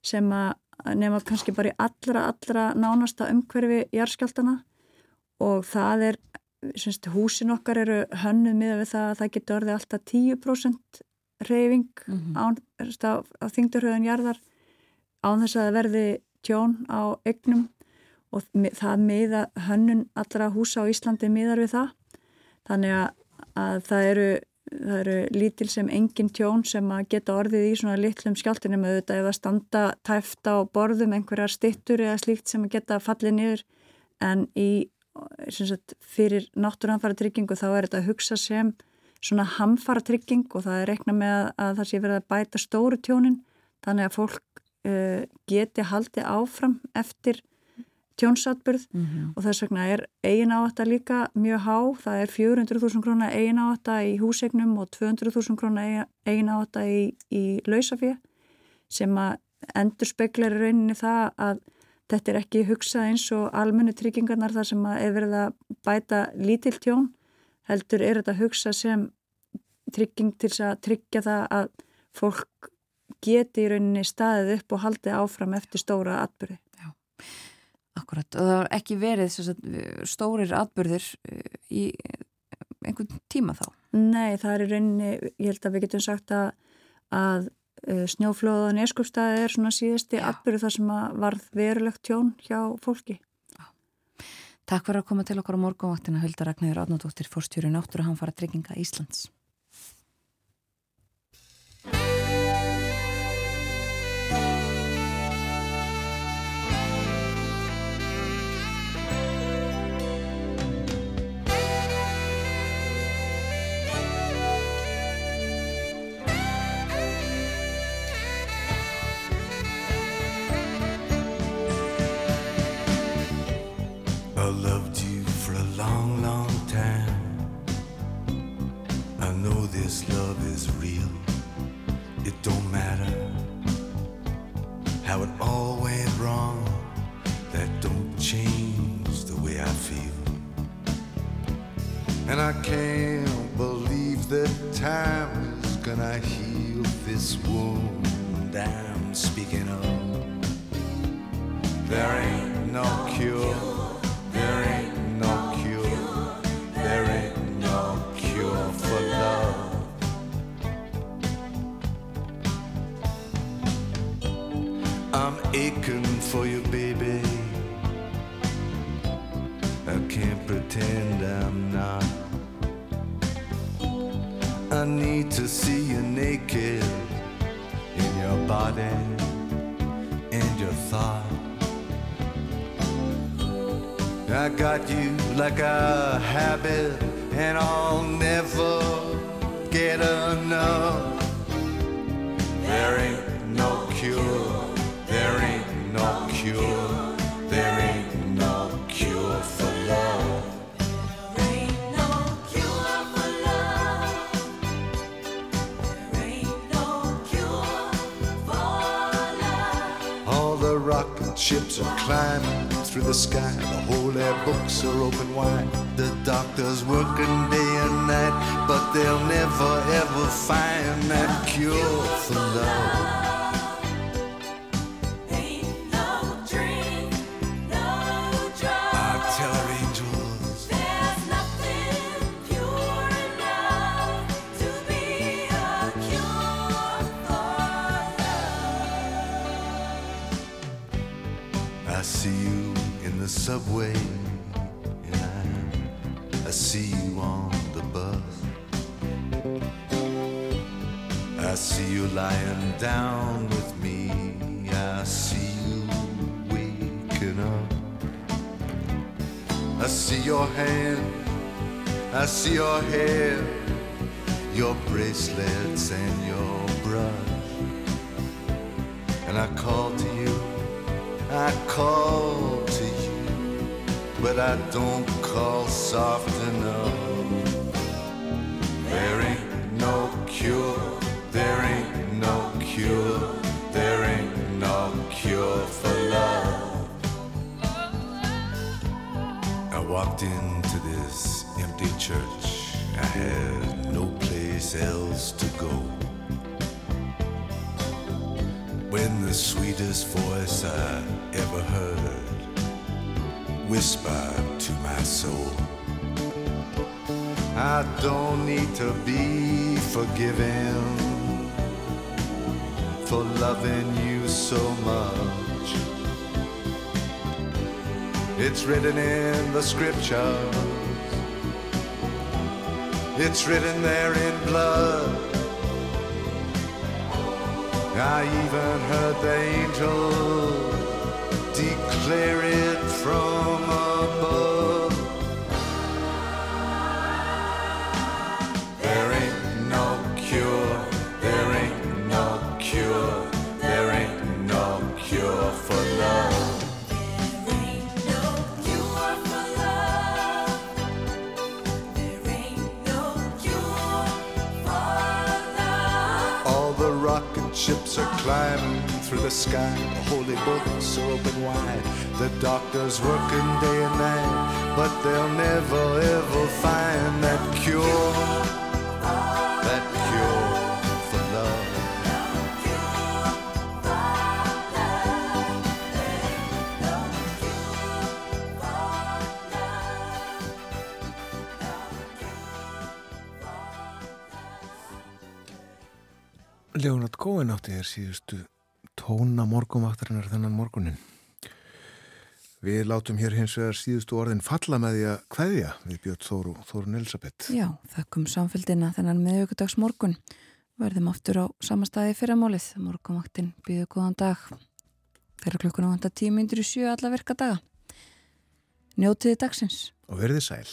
sem að nefna kannski bara í allra allra nánasta umhverfi jarðskjáltana og það er, semst, húsin okkar eru hönnuð miða við það að það getur orðið alltaf 10% reyfing mm -hmm. á, á, þingdurhauðan jarðar án þess að það verði tjón á egnum og það miða hönnun allra húsa á Íslandi miðar við það. Þannig að, að það eru það eru lítil sem engin tjón sem að geta orðið í svona litlum skjáltunum auðvitað ef að standa tæft á borðum einhverjar stittur eða slíkt sem að geta fallið niður. En í sagt, fyrir náttúranfara tryggingu þá er þetta að hugsa sem svona hamfara trygging og það er reikna með að, að það sé verið að bæta stóru tjónin þannig að fólk uh, geti haldi áfram eftir tjónsatburð mm -hmm. og þess vegna er eigin áhætta líka mjög há, það er 400.000 krónar eigin áhætta í húsegnum og 200.000 krónar eigin áhætta í, í lausafið sem að endur speklar í rauninni það að Þetta er ekki hugsað eins og almennu tryggingarnar þar sem er verið að bæta lítill tjón, heldur er þetta hugsað sem trygging til að tryggja það að fólk geti í rauninni staðið upp og haldið áfram eftir stóra atbyrði. Já, akkurat. Og það er ekki verið sagt, stórir atbyrðir eh, í einhvern tíma þá? Nei, það er í rauninni, ég held að við getum sagt að, að Eh, snjóflóða og neskupstæði er svona síðusti atbyrju þar sem varð verulegt tjón hjá fólki. Já. Takk fyrir að koma til okkar á morgunvaktina Hulda Ragnæður Átnáttóttir, fórstjóri Náttúru Hanfara Trygginga Íslands. Loved you for a long, long time. I know this love is real. It don't matter how it all went wrong. That don't change the way I feel. And I can't believe that time is gonna heal this wound I'm speaking of. There ain't no cure. For love. I'm aching for you, baby. I can't pretend I'm not. I need to see you naked in your body and your thought. I got you like a habit, and I'll never get enough. There ain't no cure, there ain't no cure, there ain't no cure for love. There ain't no cure for love. All the rocket ships are climbing through the sky. The holy books are open wide. The doctors working day and night, but they'll never ever find that cure for love. Subway, and I, I see you on the bus. I see you lying down with me. I see you waking up. I see your hand, I see your hair, your bracelets and your brush. And I call to you, I call but I don't call soft enough. There ain't no cure, there ain't no cure, there ain't no cure for love. I walked into this empty church. I had no place else to go. When the sweetest voice I ever heard whispered to my soul, I don't need to be forgiven for loving you so much. It's written in the scriptures. It's written there in blood. I even heard the angel declare it from climbing through the sky. The holy books open wide. The doctors working day and night, but they'll never ever find that cure. Cohen átti þér síðustu tóna morgumvaktarinnar þennan morgunin. Við látum hér hins vegar síðustu orðin falla með því að kveðja við Björn Þóru Þórun Elisabeth. Já, þakkum samfélgina þennan meðjökudags morgun. Verðum aftur á samastæði fyrramálið. Morgunvaktin býðu góðan dag. Þeirra klukkuna vanda tíu myndir í sjö alla virka daga. Njótiði dagsins. Og verðið sæl.